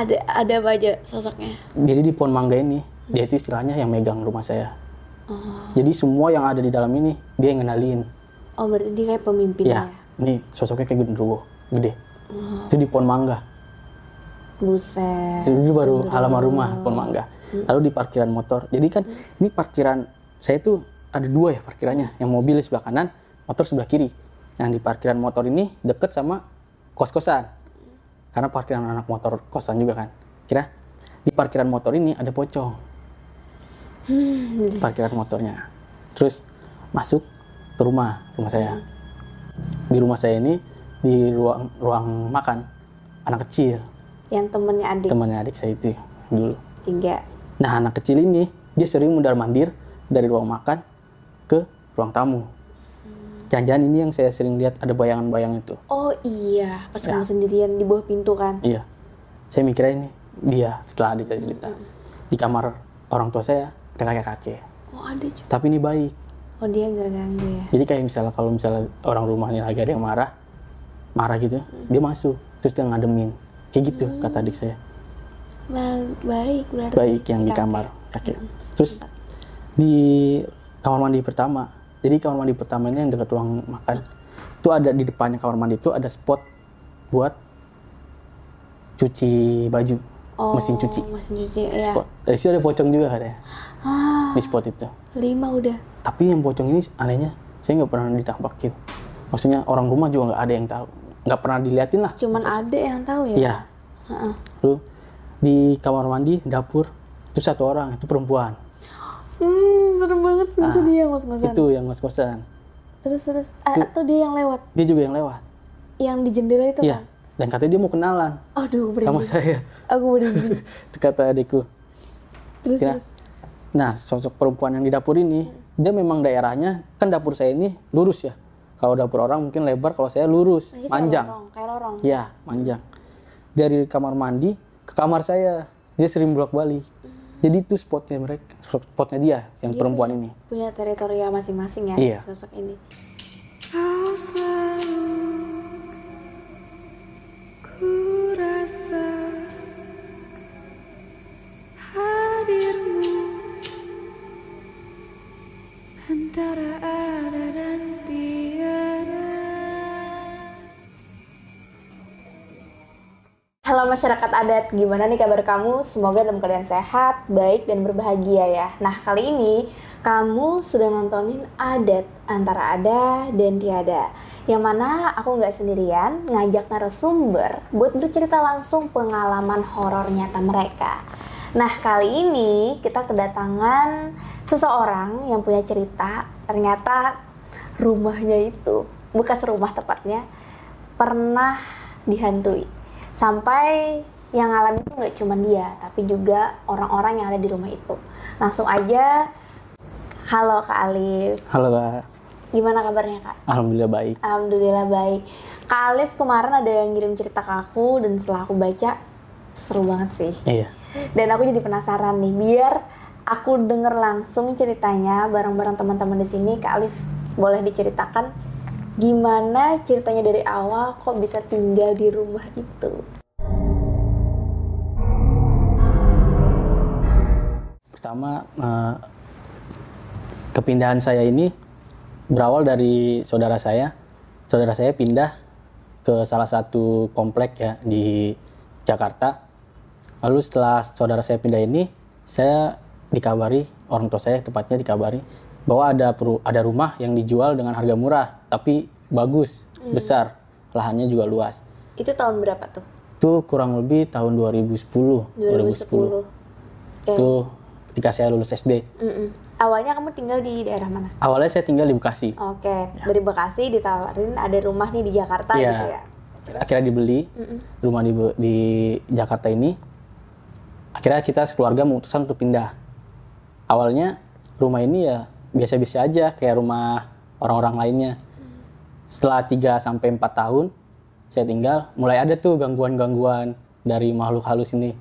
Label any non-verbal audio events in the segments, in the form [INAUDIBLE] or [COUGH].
Ada ada apa aja sosoknya? Jadi di pohon mangga ini, dia itu istilahnya yang megang rumah saya. Oh, Jadi semua yang ada di dalam ini, dia yang ngenalin. oh berarti dia kayak pemimpin Ya, ya? ini sosoknya kayak genderuwo, gede. Oh, Itu di pohon mangga. buset. Itu baru halaman rumah pohon mangga. Lalu di parkiran motor. Jadi kan ini parkiran saya tuh ada dua ya parkirannya. Yang mobil di sebelah kanan, motor sebelah kiri. Nah di parkiran motor ini deket sama kos-kosan. Karena parkiran anak motor kosan juga kan. Kira di parkiran motor ini ada pocong. Hmm, Parkiran motornya. Terus masuk ke rumah, rumah saya. Di rumah saya ini di ruang ruang makan anak kecil yang temennya adik temannya adik saya itu dulu. tiga. Nah anak kecil ini dia sering mundar mandir dari ruang makan ke ruang tamu. Jangan-jangan ini yang saya sering lihat ada bayangan-bayangan itu. Oh iya, pas Ya. kamu sendirian di bawah pintu kan? Iya. Saya mikirnya ini dia setelah adik saya cerita. Di kamar orang tua saya ada kakek-kakek. Oh ada juga. Tapi ini baik. Oh dia nggak ganggu ya? Jadi kayak misalnya kalau misalnya orang rumah ini lagi ada yang marah, marah gitu, dia masuk terus dia ngademin. Kayak gitu kata adik saya. Ba- baik berarti. baik yang si di kakek. kamar kakek. Terus di kamar mandi pertama, jadi kamar mandi pertama ini yang dekat ruang makan, itu ada di depannya kamar mandi itu ada spot buat cuci baju, Oh, mesin cuci. Mesin cuci, ya. Spot. Dari situ ada pocong juga katanya Ah, di spot itu. lima udah. Tapi yang pocong ini anehnya saya nggak pernah ditampakin. Maksudnya orang rumah juga nggak ada yang tahu, nggak pernah diliatin lah. Cuman ada yang tahu ya? Iya. Heeh. Lalu di kamar mandi, dapur itu satu orang itu perempuan. Hmm, serem banget. Itu dia ngos-ngosan. Ah, Itu yang ngos-ngosan. Terus terus. Ah, atau dia yang lewat? Dia juga yang lewat. Yang di jendela itu Iya. kan? Dan katanya dia mau kenalan Aduh, sama berhenti. saya. Aku berhenti. [LAUGHS] Itu kata adikku. terus Kira- terus. Nah, sosok perempuan yang di dapur ini, dia memang daerahnya, kan dapur saya ini lurus ya. Kalau dapur orang mungkin lebar, kalau saya lurus, Jadi kayak manjang. lorong, kayak lorong. Ya, manjang. Dari kamar mandi ke kamar saya, dia sering bolak-balik. Jadi itu spotnya mereka, spotnya dia, yang perempuan ini. Punya teritorial masing-masing ya Iya. sosok ini. Masyarakat adat, gimana nih kabar kamu? Semoga dalam keadaan sehat, baik, dan berbahagia ya. Nah, kali ini kamu sudah nontonin adat antara ada dan tiada. Yang mana aku nggak sendirian, ngajak narasumber buat bercerita langsung pengalaman horor nyata mereka. Nah, kali ini kita kedatangan seseorang yang punya cerita. Ternyata rumahnya itu, bekas rumah tepatnya, pernah dihantui. Sampai yang ngalamin itu nggak cuma dia, tapi juga orang-orang yang ada di rumah itu. Langsung aja, halo Kak Alif. Halo, Kak. Gimana kabarnya Kak? Alhamdulillah baik. Alhamdulillah baik. Kak Alif kemarin ada yang ngirim cerita ke aku dan setelah aku baca, seru banget sih. Iya. Dan aku jadi penasaran nih, biar aku denger langsung ceritanya bareng-bareng teman-teman di sini. Kak Alif boleh diceritakan gimana ceritanya dari awal kok bisa tinggal di rumah itu? Pertama, eh, kepindahan saya ini berawal dari saudara saya. Saudara saya pindah ke salah satu komplek ya di Jakarta. Lalu setelah saudara saya pindah ini, saya dikabari orang tua saya tepatnya dikabari bahwa ada peru- ada rumah yang dijual dengan harga murah, tapi bagus, besar, lahannya juga luas. Itu tahun berapa tuh? Itu kurang lebih tahun 2010. 2010. Oke. Itu ketika saya lulus SD. Mm-mm. Awalnya kamu tinggal di daerah mana? Awalnya saya tinggal di Bekasi. Oke, dari Bekasi ditawarin ada rumah nih di Jakarta Iya. gitu ya. Akhirnya dibeli rumah di, di Jakarta ini. Akhirnya kita sekeluarga memutuskan untuk pindah. Awalnya rumah ini ya biasa-biasa aja kayak rumah orang-orang lainnya. Setelah 3 sampai 4 tahun saya tinggal, mulai ada tuh gangguan-gangguan dari makhluk halus ini.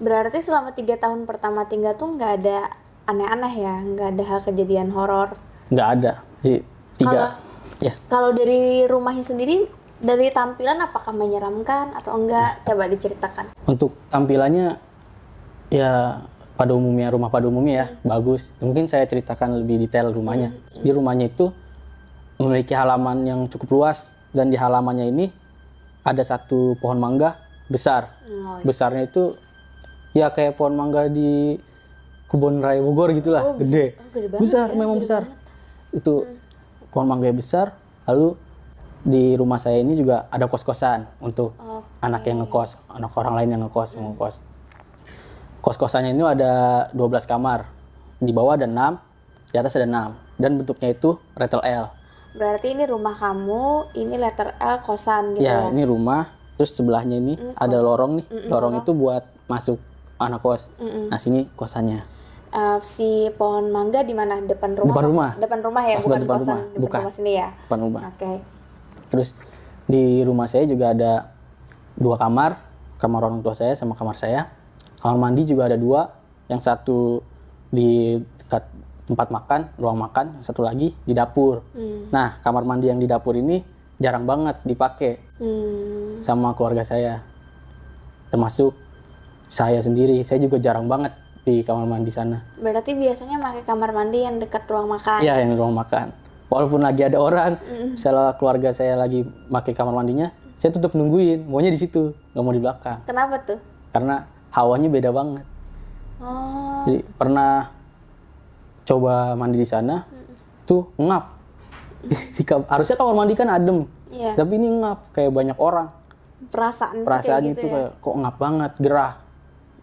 Berarti selama tiga tahun pertama tinggal tuh nggak ada aneh-aneh ya, nggak ada hal kejadian horor. Nggak ada. Tiga. Kalau- Ya, Kalau dari rumahnya sendiri Dari tampilan apakah menyeramkan atau enggak? Coba diceritakan. Untuk tampilannya ya pada umumnya rumah pada umumnya ya bagus. Mungkin saya ceritakan lebih detail rumahnya. Di rumahnya itu memiliki halaman yang cukup luas dan di halamannya ini ada satu pohon mangga besar. Oh, Besarnya itu ya kayak pohon mangga di kebun raya Bogor gitulah, Oh, gede. Oh, gede banget besar, ya, memang gede besar. banget. Itu pohon mangga besar. Lalu di rumah saya ini juga ada kos-kosan untuk Oke. anak yang ngekos, anak orang lain yang ngekos, mau ngekos. Kos-kosannya ini ada 12 kamar. Di bawah ada 6, di atas ada 6. Dan bentuknya itu rattle L. Berarti ini rumah kamu, ini letter L kosan gitu ya? ya, ini rumah. Terus sebelahnya ini ada lorong nih. lorong itu buat masuk anak kos. Nah, sini kosannya. Eh, si pohon mangga di mana? Depan rumah? Depan rumah. Depan rumah ya, Pas bukan depan kosan. rumah. Depan Bukan. rumah sini ya? Depan rumah. Oke. Terus di rumah saya juga ada dua kamar, kamar orang tua saya sama kamar saya. Kamar mandi juga ada dua, yang satu di dekat tempat makan, ruang makan, yang satu lagi di dapur. Nah, kamar mandi yang di dapur ini jarang banget dipakai Hmm, sama keluarga saya. Termasuk saya sendiri, saya juga jarang banget di kamar mandi sana. berarti biasanya pakai kamar mandi yang dekat ruang makan. Iya, yang ruang makan. Walaupun lagi ada orang, misalnya keluarga saya lagi pakai kamar mandinya, saya tetap nungguin, maunya di situ, nggak mau di belakang. Kenapa tuh? Karena hawanya beda banget. Oh, Jadi pernah coba mandi di sana, tuh ngap. [LAUGHS] Si kam- Harusnya kamar mandi kan adem, iya. tapi ini ngap, kayak banyak orang. Perasaan, Perasaan kayak itu gitu ya? kayak kok ngap banget, gerah.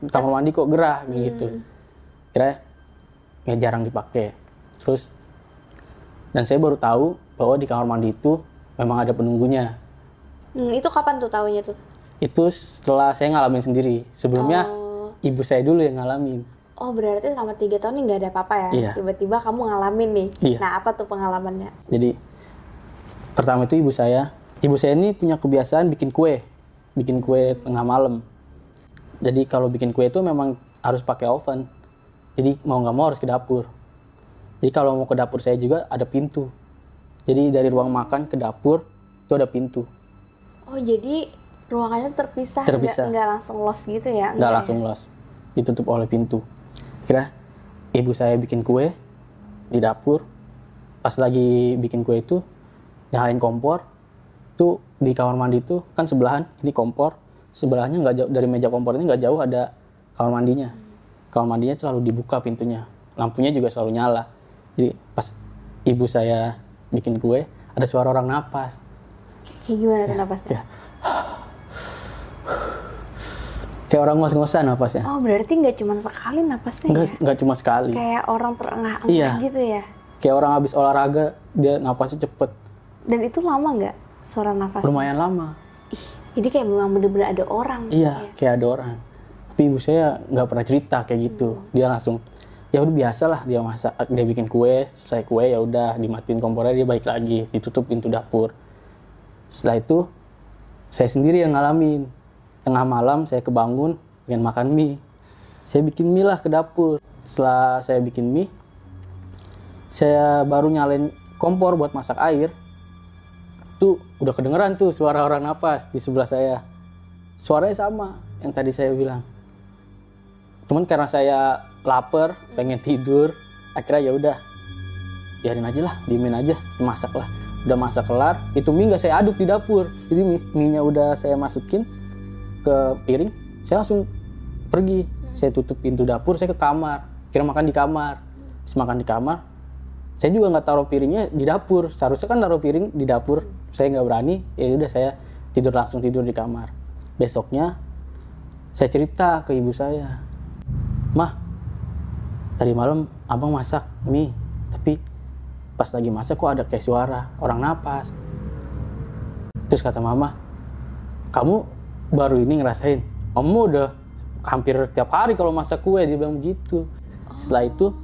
Kamar mandi kok gerah, kayak gitu. Kira ya jarang dipakai. Terus dan saya baru tahu bahwa di kamar mandi itu memang ada penunggunya. Hmm, itu kapan tuh tahunya tuh? Itu setelah saya ngalamin sendiri. Sebelumnya Oh, ibu saya dulu yang ngalamin. oh berarti selama tiga tahun ini nggak ada apa-apa ya? Iya. Tiba-tiba kamu ngalamin nih. Iya. Nah, apa tuh pengalamannya? Jadi pertama itu ibu saya, ibu saya ini punya kebiasaan bikin kue, bikin kue tengah malam. Jadi kalau bikin kue itu memang harus pakai oven. Jadi mau nggak mau harus ke dapur. Jadi kalau mau ke dapur saya juga ada pintu. Jadi dari ruang makan ke dapur itu ada pintu. Oh, jadi ruangannya terpisah, Terpisah. Nggak, nggak langsung los gitu ya? nggak langsung los, ditutup oleh pintu. Kira ibu saya bikin kue di dapur, pas lagi bikin kue itu nyalain kompor, tuh di kamar mandi itu kan sebelahan ini kompor, sebelahnya nggak jauh dari meja kompor ini nggak jauh ada kamar mandinya. Kamar mandinya selalu dibuka pintunya, lampunya juga selalu nyala. Jadi pas ibu saya bikin kue, ada suara orang napas. Kayak gimana tuh napasnya? Kayak, kayak orang ngos-ngosan napasnya. Oh, berarti nggak cuma sekali napasnya Nggak, ya? nggak cuma sekali. Kayak orang terengah-engah Iya. gitu ya? kayak orang habis olahraga dia napasnya cepet Dan itu lama nggak suara nafasnya? lumayan lama Ih, ini kayak memang bener-bener ada orang. iya kayak ada orang tapi ibu saya nggak pernah cerita kayak gitu dia langsung ya udah biasa lah dia masak dia bikin kue selesai kue ya udah dimatiin kompornya dia balik lagi ditutup pintu dapur setelah itu saya sendiri yang ngalamin tengah malam saya kebangun pengen makan mie. Saya bikin mie lah ke dapur. Setelah saya bikin mie saya baru nyalain kompor buat masak air. Tuh udah kedengeran tuh suara orang napas di sebelah saya. Suaranya sama yang tadi saya bilang. Cuman karena saya lapar pengen tidur akhirnya ya udah biarin aja lah diemin aja masak lah. Udah masak kelar itu mie nggak saya aduk di dapur. Jadi mie mie-nya udah saya masukin ke piring saya langsung pergi. Saya tutup pintu dapur saya ke kamar. Kira makan di kamar. Terus makan di kamar saya juga nggak taruh piringnya di dapur. Seharusnya kan taruh piring di dapur. Saya nggak berani ya udah saya tidur langsung tidur di kamar. Besoknya saya cerita ke ibu saya. Mah tadi malam abang masak mie tapi pas lagi masak kok ada kayak suara orang napas. Terus kata mama kamu baru ini ngerasain kamu udah hampir tiap hari kalau masak kue dia bilang begitu setelah itu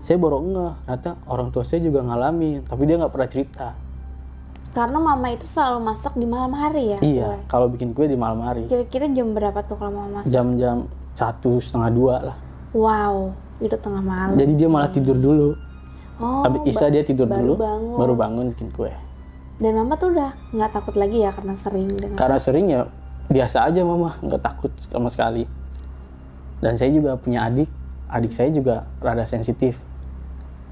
saya baru ngeh ternyata orang tua saya juga ngalamin tapi dia nggak pernah cerita Karena mama itu selalu masak di malam hari ya? iya kue? kalau bikin kue di malam hari Kira-kira jam berapa tuh kalau mama masak? jam-jam satu setengah dua lah Wow, itu tengah malam. jadi dia malah tidur dulu oh, habis isya ba- dia tidur baru dulu bangun. baru bangun bikin kue Dan mama tuh udah nggak takut lagi ya karena sering dengan. Karena sering ya biasa aja mama, nggak takut sama sekali. Dan saya juga punya adik, adik saya juga rada sensitif.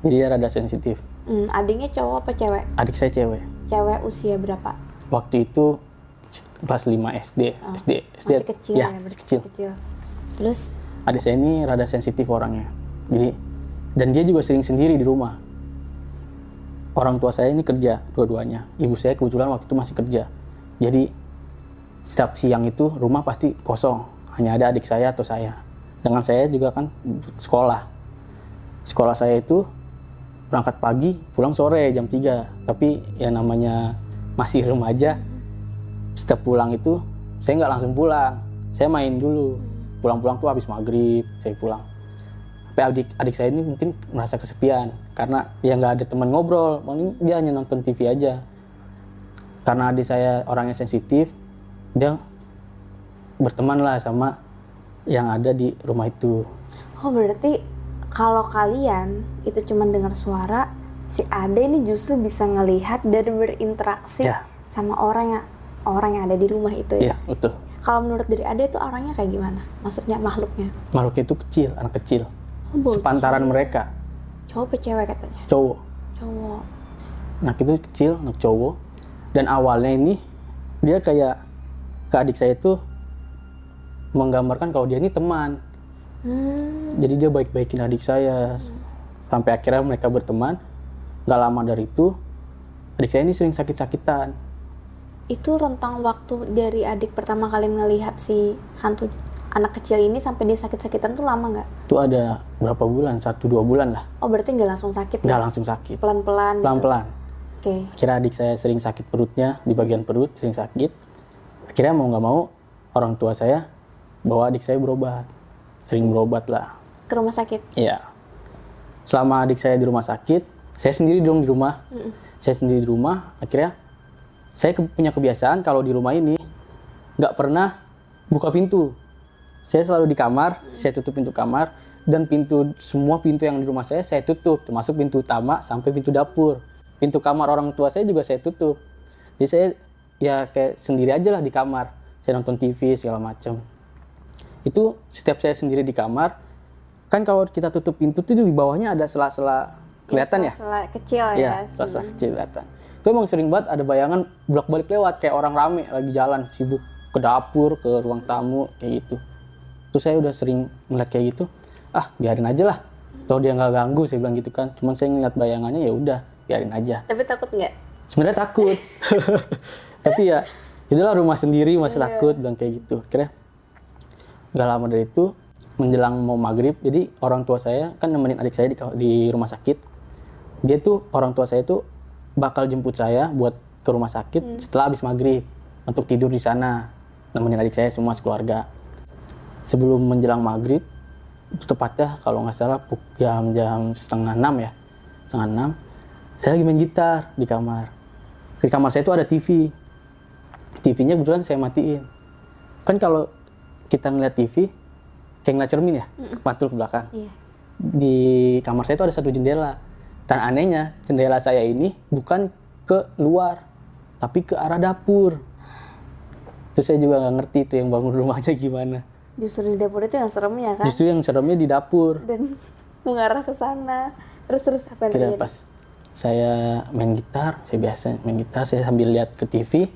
Jadi dia rada sensitif. Hmm, adiknya cowok apa cewek? Adik saya cewek. Cewek usia berapa? Waktu itu kelas 5 SD, SD, SD. Oh, Masih kecil ya, ya, kecil. masih kecil. Terus Adik saya ini rada sensitif orangnya. Jadi dan dia juga sering sendiri di rumah. Orang tua saya ini kerja dua-duanya. Ibu saya kebetulan waktu itu masih kerja. Jadi setiap siang itu rumah pasti kosong. Hanya ada adik saya atau saya. Dengan saya juga kan sekolah. Sekolah saya itu berangkat pagi, pulang sore jam 3. Tapi ya namanya masih remaja, setiap pulang itu saya nggak langsung pulang. Saya main dulu. Pulang-pulang tuh habis maghrib, saya pulang. Tapi adik, adik saya ini mungkin merasa kesepian karena ya nggak ada teman ngobrol, paling dia hanya nonton TV aja. Karena adik saya orangnya sensitif, dia berteman lah sama yang ada di rumah itu. Oh berarti kalau kalian itu cuma dengar suara, si Ade ini justru bisa ngelihat dan berinteraksi Ya. sama orang yang orang yang ada di rumah itu ya. Iya, betul. Kalau menurut dari Ade itu orangnya kayak gimana? Maksudnya makhluknya? Makhluk itu kecil, anak kecil. Oh, bocil. Sepantaran mereka, Cowok apa cewek katanya? cowok. Cowok. anak itu kecil, anak cowok. Dan awalnya ini dia kayak ke adik saya itu menggambarkan kalau dia ini teman. Hmm, Jadi dia baik-baikin adik saya. Sampai akhirnya mereka berteman. Gak lama dari itu, adik saya ini sering sakit-sakitan. itu rentang waktu dari adik pertama kali melihat si hantu anak kecil ini sampai dia sakit-sakitan tuh lama nggak? Itu ada berapa bulan? Satu dua bulan lah. Oh berarti nggak langsung sakit Gak ya? langsung sakit. Pelan-pelan. gitu. Pelan-pelan. Oke. Akhirnya adik saya sering sakit perutnya, di bagian perut sering sakit. Akhirnya mau nggak mau, orang tua saya bawa adik saya berobat. Sering berobat lah. Ke rumah sakit. Iya. Selama adik saya di rumah sakit, saya sendiri dong di rumah. Saya sendiri di rumah, akhirnya saya ke- punya kebiasaan kalau di rumah ini nggak pernah buka pintu. Saya selalu di kamar, saya tutup pintu kamar, dan pintu semua pintu yang di rumah saya saya tutup, termasuk pintu utama sampai pintu dapur. Pintu kamar orang tua saya juga saya tutup. Jadi saya ya kayak sendiri aja lah di kamar. Saya nonton TV segala macam. Itu setiap saya sendiri di kamar, kan kalau kita tutup pintu tuh di bawahnya ada sela-sela kelihatan ya? sela-sela kecil ya. Iya, sela-sela kecil kelihatan. Itu emang sering banget ada bayangan bolak-balik lewat kayak orang rame lagi jalan sibuk ke dapur, ke ruang tamu kayak gitu. Terus saya udah sering ngeliat kayak gitu. Ah, biarin aja lah. Toh dia nggak ganggu, saya bilang gitu kan. Cuman saya ngeliat bayangannya ya udah, biarin aja. Tapi takut nggak? Sebenarnya takut. [LAUGHS] Tapi ya, itulah rumah sendiri masih takut bilang kayak gitu. Kira nggak lama dari itu menjelang mau maghrib, jadi orang tua saya kan nemenin adik saya di, di rumah sakit. Dia tuh orang tua saya tuh bakal jemput saya buat ke rumah sakit setelah habis maghrib untuk tidur di sana nemenin adik saya semua sekeluarga. Sebelum menjelang maghrib, itu tepatnya kalau nggak salah jam jam setengah enam ya, setengah enam, saya lagi main gitar di kamar. Di kamar saya itu ada TV. TV-nya kebetulan saya matiin. Kan kalau kita ngeliat TV, kayak ngeliat cermin ya, mantul ke belakang. Iya. Di kamar saya itu ada satu jendela. Dan anehnya, jendela saya ini bukan ke luar, tapi ke arah dapur. Terus saya juga nggak ngerti itu yang bangun rumahnya gimana. Justru di dapur itu yang seremnya kan? Justru yang seremnya di dapur. Dan [LAUGHS] mengarah ke sana. Terus terus apa yang terjadi? pas saya main gitar, saya biasa main gitar, saya sambil lihat ke TV,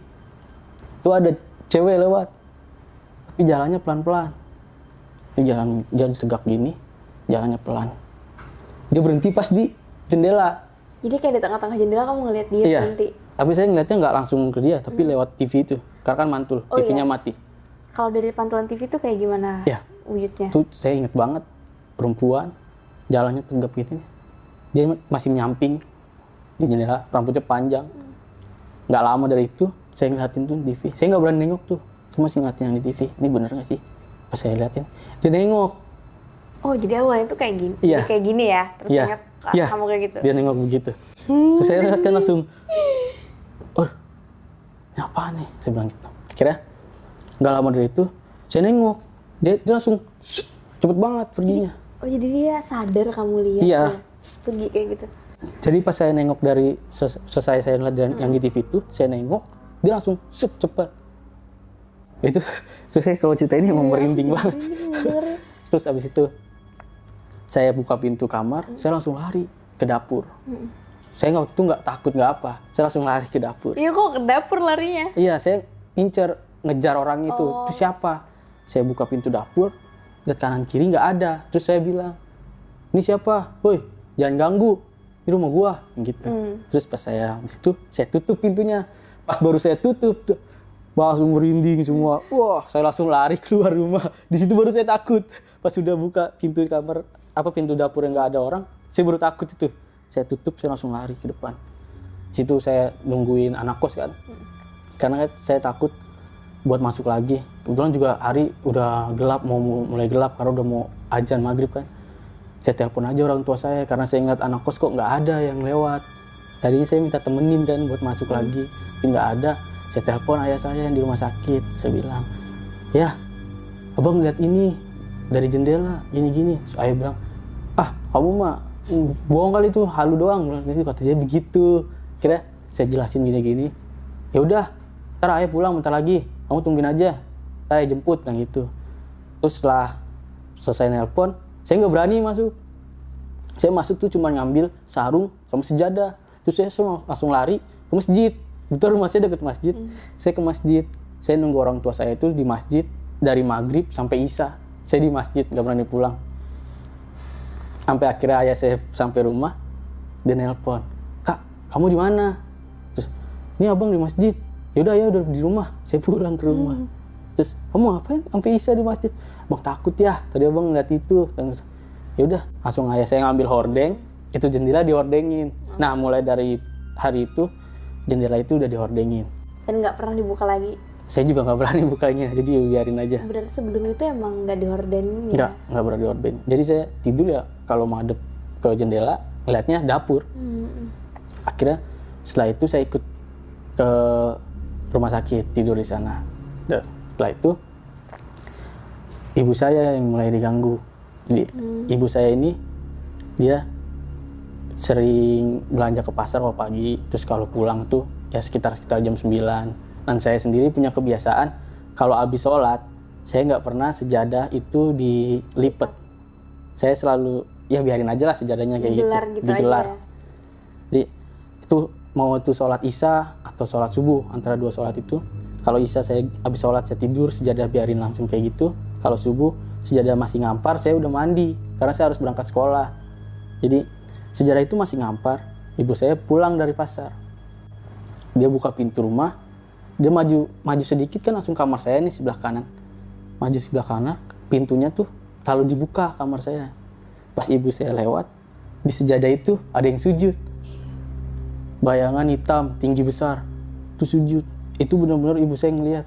itu ada cewek lewat, tapi jalannya pelan-pelan. Dia jalan jalan tegak gini, jalannya pelan. Dia berhenti pas di jendela. Jadi kayak di tengah-tengah jendela kamu ngeliat dia iya. berhenti. Tapi saya ngeliatnya nggak langsung ke dia, tapi lewat TV itu. Karena kan mantul, Oh, TV-nya iya. mati. Kalau dari pantulan TV tuh kayak gimana Iya. wujudnya? Itu saya inget banget, perempuan, jalannya tegap gitu. Dia masih nyamping di jendela, rambutnya panjang. Nggak lama dari itu, saya ngeliatin tuh TV. Saya nggak berani nengok tuh, cuma sih ngeliatin yang di TV. Ini bener nggak sih? Pas saya liatin, dia nengok. Oh jadi awalnya tuh kayak gini, Iya. Kayak gini ya, terus Iya, ingat iya. kamu kayak gitu. Dia nengok begitu. Terus saya liatin langsung, oh, ini apa nih? Saya bilang gitu. Akhirnya, nggak lama dari itu, saya nengok. Dia, dia langsung, cepet banget perginya. Oh jadi dia sadar kamu lihat Iya. ya, terus pergi kayak gitu. jadi pas saya nengok dari selesai saya lihat dari- yang di TV itu saya nengok dia langsung set cepat itu [LAUGHS] saya kalau cerita ini emang merinding banget. Bener. [LAUGHS] terus abis itu saya buka pintu kamar saya langsung lari ke dapur. Saya nggak waktu itu nggak takut nggak apa. Saya langsung lari ke dapur. Iya kok ke dapur larinya? iya saya ngincer ngejar orang itu. Itu siapa? Saya buka pintu dapur lihat kanan kiri nggak ada. Terus saya bilang ini siapa? Woi jangan ganggu. Ini rumah gua. Gitu. Terus pas saya di situ saya tutup pintunya pas baru saya tutup tuh langsung merinding semua. Wah saya langsung lari keluar rumah. Di situ baru saya takut. Pas sudah buka pintu kamar apa pintu dapur yang nggak ada orang saya baru takut itu. Saya tutup saya langsung lari ke depan. Di situ saya nungguin anak kos kan. Karena saya takut buat masuk lagi. Kebetulan juga hari udah gelap mau mulai gelap karena udah mau ajan maghrib kan. Saya telepon aja orang tua saya karena saya ingat anak kos kok nggak ada yang lewat tadinya saya minta temenin kan buat masuk lagi tapi nggak ada. Saya telepon ayah saya yang di rumah sakit. Saya bilang ya abang lihat ini dari jendela gini gini. So, ayah bilang ah kamu mah bohong kali itu halu doang. Bilang gitu kata dia begitu. Kira saya jelasin gini gini ya udah ntar ayah pulang bentar lagi. Kamu tungguin aja. Ntar ayah jemput yang gitu. Terus setelah selesai nelpon saya nggak berani masuk. Saya masuk tuh cuma ngambil sarung sama sejadah terus saya langsung- langsung lari ke masjid. Betul rumah saya deket masjid. Saya ke masjid. Saya nunggu orang tua saya itu di masjid dari maghrib sampai isya. Saya di masjid nggak berani pulang. Sampai akhirnya ayah saya sampai rumah dia nelpon kak kamu di mana? Terus ini abang di masjid. Yaudah ya udah di rumah. Saya pulang ke rumah. Terus kamu apa sampai isya di masjid? Bang takut ya. Tadi abang ngeliat itu ya udah langsung ayah saya ngambil hordeng itu jendela dihordengin. Nah mulai dari hari itu jendela itu udah dihordengin. Dan nggak pernah dibuka lagi. saya juga nggak berani [LAUGHS] bukanya jadi ya biarin aja. Berarti sebelum itu emang nggak diordenin ya? nggak nggak berani dihordeng jadi saya tidur ya kalau madep ke jendela ngeliatnya dapur. Hmm. akhirnya setelah itu saya ikut ke rumah sakit tidur di sana. Dan setelah itu ibu saya yang mulai diganggu. Jadi ibu saya ini dia sering belanja ke pasar kalau pagi terus kalau pulang tuh ya sekitar sekitar jam 9 dan saya sendiri punya kebiasaan kalau habis sholat saya nggak pernah sejadah itu dilipet. Saya selalu ya biarin aja lah sejadahnya kayak Digelar gitu gitu digelar. aja. jadi itu mau itu sholat isya atau sholat subuh antara dua sholat itu kalau isya saya habis sholat saya tidur sejadah biarin langsung kayak gitu. Kalau subuh sejadah masih ngampar saya udah mandi karena saya harus berangkat sekolah. Jadi sejadah itu masih ngampar. Ibu saya pulang dari pasar. Dia buka pintu rumah. Dia maju maju sedikit kan langsung kamar saya nih sebelah kanan. Maju sebelah kanan pintunya tuh lalu dibuka kamar saya. Pas ibu saya lewat di sejadah itu ada yang sujud. Bayangan hitam tinggi besar itu sujud. Itu benar-benar ibu saya ngelihat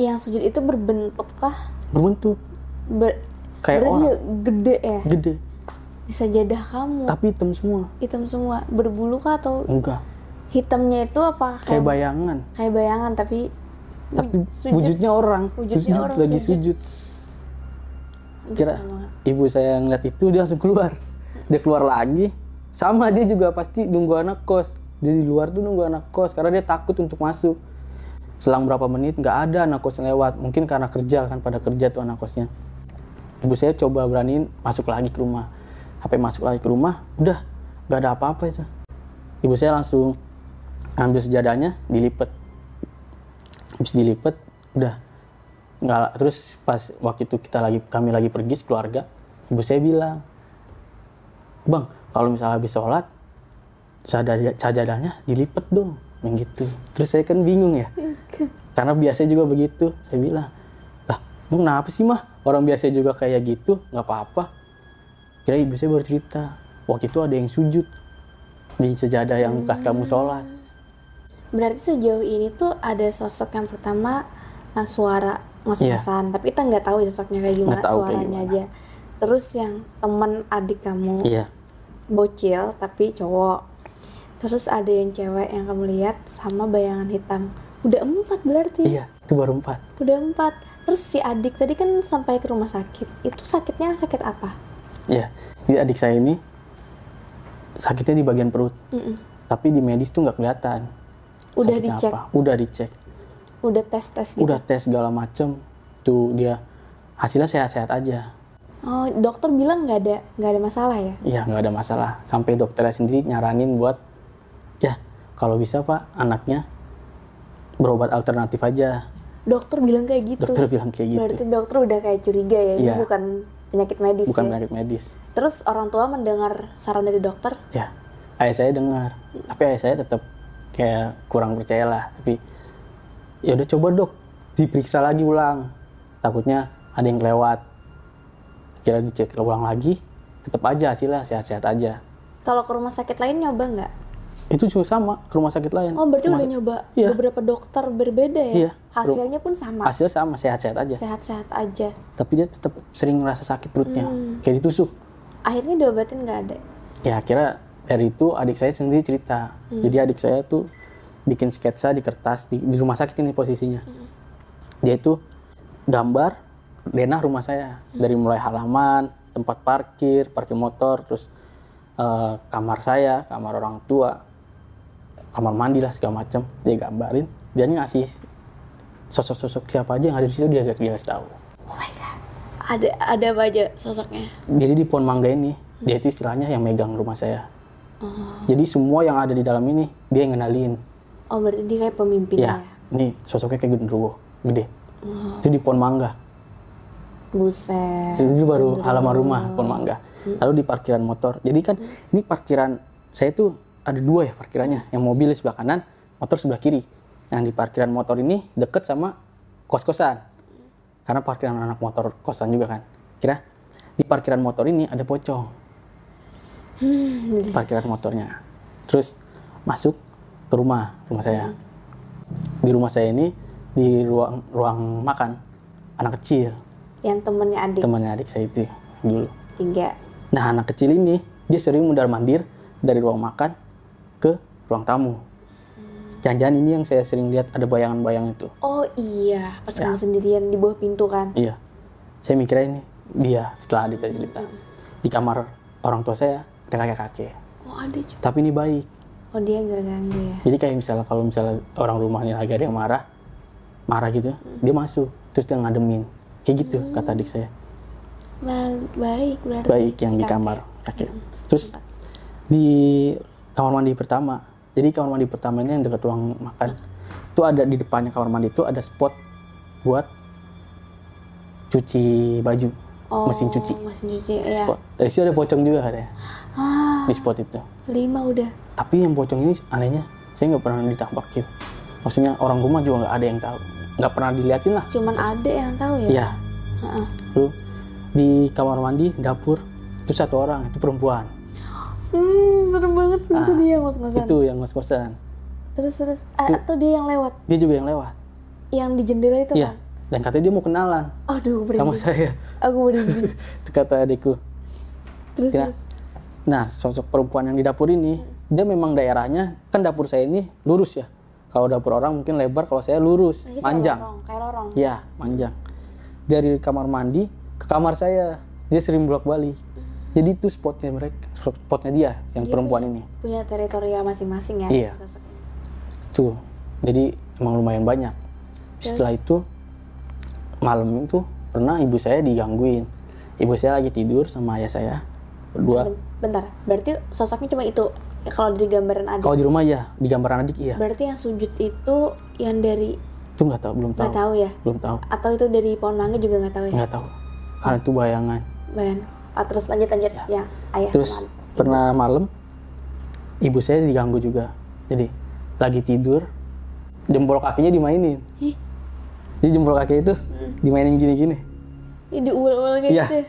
Yang sujud itu berbentuk kah? berbentuk. Ber Kayak orang. gede ya? gede Di sajadah kamu. tapi hitam semua. Hitam semua. Berbulu kah atau enggak. hitamnya itu apa kayak kayak, bayangan. Kayak bayangan tapi tapi sujud. wujudnya orang. Wujudnya sujud. orang lagi sujud. sujud. Kira ibu saya ngeliat itu dia langsung keluar. Dia keluar lagi. Sama dia juga pasti nunggu anak kos. Dia di luar tuh nunggu anak kos karena dia takut untuk masuk. Selang berapa menit nggak ada anak kos yang lewat. Mungkin karena kerja kan pada kerja tuh anak kosnya. Ibu saya coba beraniin masuk lagi ke rumah sampai masuk lagi ke rumah udah nggak ada apa-apa itu. Ibu saya langsung ambil sejadahnya dilipet. Habis dilipet udah. Nggak terus pas waktu itu kita lagi kami lagi pergi keluarga ibu saya bilang bang kalau misalnya habis sholat sajadah- sajadahnya dilipet dong. Yang gitu. Terus saya kan bingung ya. [LAUGHS] Karena biasa juga begitu. Saya bilang lah emang kenapa sih mah? Orang biasa juga kayak gitu nggak apa-apa kira ibu saya baru cerita waktu itu ada yang sujud di sejadah yang bekas kamu sholat Berarti sejauh ini tuh ada sosok yang pertama uh, suara Iya. ngos-ngosan, tapi kita nggak tahu sosoknya kayak gimana, tahu kayak suaranya gimana. aja. Terus yang temen adik kamu iya bocil tapi cowok. Terus ada yang cewek yang kamu lihat sama bayangan hitam. Udah empat berarti. iya itu baru empat Udah empat. Terus si adik tadi kan sampai ke rumah sakit. Itu sakitnya sakit apa? Ya, jadi adik saya ini sakitnya di bagian perut tapi di medis tuh nggak kelihatan Udah sakitnya dicek? apa. udah dicek Udah tes-tes gitu? udah tes segala macem tuh dia hasilnya sehat-sehat aja Oh, dokter bilang nggak ada nggak ada masalah ya? Iya nggak ada masalah. Sampai dokternya sendiri nyaranin buat ya kalau bisa pak anaknya berobat alternatif aja. Dokter bilang kayak gitu. Dokter bilang kayak gitu. Berarti dokter udah kayak curiga ya, ini Iya. bukan penyakit medis Bukan ya. penyakit medis. Terus orang tua mendengar saran dari dokter, Ya ayah saya dengar, tapi ayah saya tetap kayak kurang percaya lah. Tapi ya udah coba dok diperiksa lagi ulang. Takutnya ada yang kelewat. Kira dicek ulang lagi, tetap aja hasilnya sehat-sehat aja. kalau ke rumah sakit lain nyoba nggak? Itu juga sama ke rumah sakit lain. Oh, berarti Rumah udah nyoba Iya. beberapa dokter berbeda ya? Iya. Hasilnya pun sama, Hasilnya sama sehat-sehat aja. sehat-sehat aja. tapi dia tetap sering ngerasa sakit perutnya Hmm. kayak ditusuk Akhirnya diobatin nggak ada? ya akhirnya dari itu adik saya sendiri cerita jadi adik saya tuh bikin sketsa di kertas di, di rumah sakit ini posisinya dia itu gambar denah rumah saya dari mulai halaman tempat parkir parkir motor terus eh, kamar saya kamar orang tua kamar mandi lah segala macam dia gambarin dia ngasih sosok-sosok siapa aja yang ada di situ dia dia kasih tahu. Oh my god. Ada ada apa aja sosoknya? jadi di pohon mangga ini dia itu istilahnya yang megang rumah saya. Jadi semua yang ada di dalam ini dia yang ngenalin. Oh berarti dia kayak pemimpinnya ya ya? ini sosoknya kayak genderuwo gede. Itu di pohon mangga. Buset. itu baru halaman rumah pohon mangga. Lalu di parkiran motor. Jadi kan ini parkiran saya tuh ada dua ya parkirannya. Yang mobil di sebelah kanan motor sebelah kiri. Yang di parkiran motor ini deket sama kos-kosan. Karena parkiran anak motor kosan juga kan. Kira di parkiran motor ini ada pocong. Parkiran motornya. Terus masuk ke rumah rumah saya. Di rumah saya ini di ruang ruang makan anak kecil. Yang temennya adik. Temannya adik saya itu dulu. Tiga. nah anak kecil ini dia sering mundar mandir dari ruang makan ke ruang tamu jangan-jangan ini yang saya sering lihat ada bayangan-bayangan itu Oh iya, pas Ya. kamu sendirian di bawah pintu kan? iya saya mikirnya ini dia setelah adik saya cerita di kamar orang tua saya ada kakek-kakek Oh adik juga. tapi ini baik Oh dia nggak ganggu ya? Jadi kayak misalnya kalau misalnya orang rumah ini lagi ada yang marah, marah gitu, dia masuk, terus dia ngademin. Kayak gitu kata adik saya. Ba- baik berarti. Baik si yang di kakek. kamar kakek. Terus di kamar mandi pertama, jadi kamar mandi pertama ini yang dekat ruang makan, itu ada di depannya kamar mandi itu ada spot buat cuci baju, Oh, mesin cuci. Mesin cuci ya. Spot. Dari situ ada pocong juga katanya Ah, di spot itu. lima udah. Tapi yang pocong ini anehnya saya nggak pernah ditampakin. Maksudnya orang rumah juga nggak ada yang tahu, nggak pernah diliatin lah. Cuman ada yang tahu ya? Iya. Heeh. Lalu di kamar mandi, dapur, itu satu orang, itu perempuan. Hmm, serem banget itu dia ngos-ngosan. Ah, Itu yang ngos-ngosan. Terus terus ah, atau dia yang lewat, Dia juga yang lewat. yang di jendela itu Iya. kan? Dan katanya dia mau kenalan Aduh, sama berhenti. saya. Aku berhenti. [LAUGHS] Itu kata adikku. Terus Kira- terus. Nah, sosok perempuan yang di dapur ini, dia memang daerahnya, kan dapur saya ini lurus ya. Kalau dapur orang mungkin lebar, kalau saya lurus, Jadi kayak panjang. lorong, kayak lorong. Iya, panjang. Dari kamar mandi ke kamar saya, dia sering bolak-balik. Jadi itu spotnya mereka, spotnya dia yang Dia perempuan punya- ini. Punya teritorial masing-masing ya. Iya. sosok ini. Tuh, jadi emang lumayan banyak. Setelah itu malam itu pernah ibu saya digangguin. Ibu saya lagi tidur sama ayah saya berdua. Ben- Bentar, berarti sosoknya cuma itu. Ya, kalau dari gambaran adik. Kalau di rumah ya, di gambaran adik iya. Berarti yang sujud itu yang dari Itu nggak tahu, belum tahu. nggak tahu ya? Belum tahu, Atau itu dari pohon mangga juga nggak tahu ya? nggak tahu. Karena itu bayangan. Bayan. Ah, terus lanjut lanjut ya. Ayah Terus sama pernah malam ibu saya diganggu juga. Jadi lagi tidur, jempol kakinya dimainin. Ih, Jadi jempol kaki itu dimainin gini-gini. ini diuul-uul kayak Iya. gitu. ya?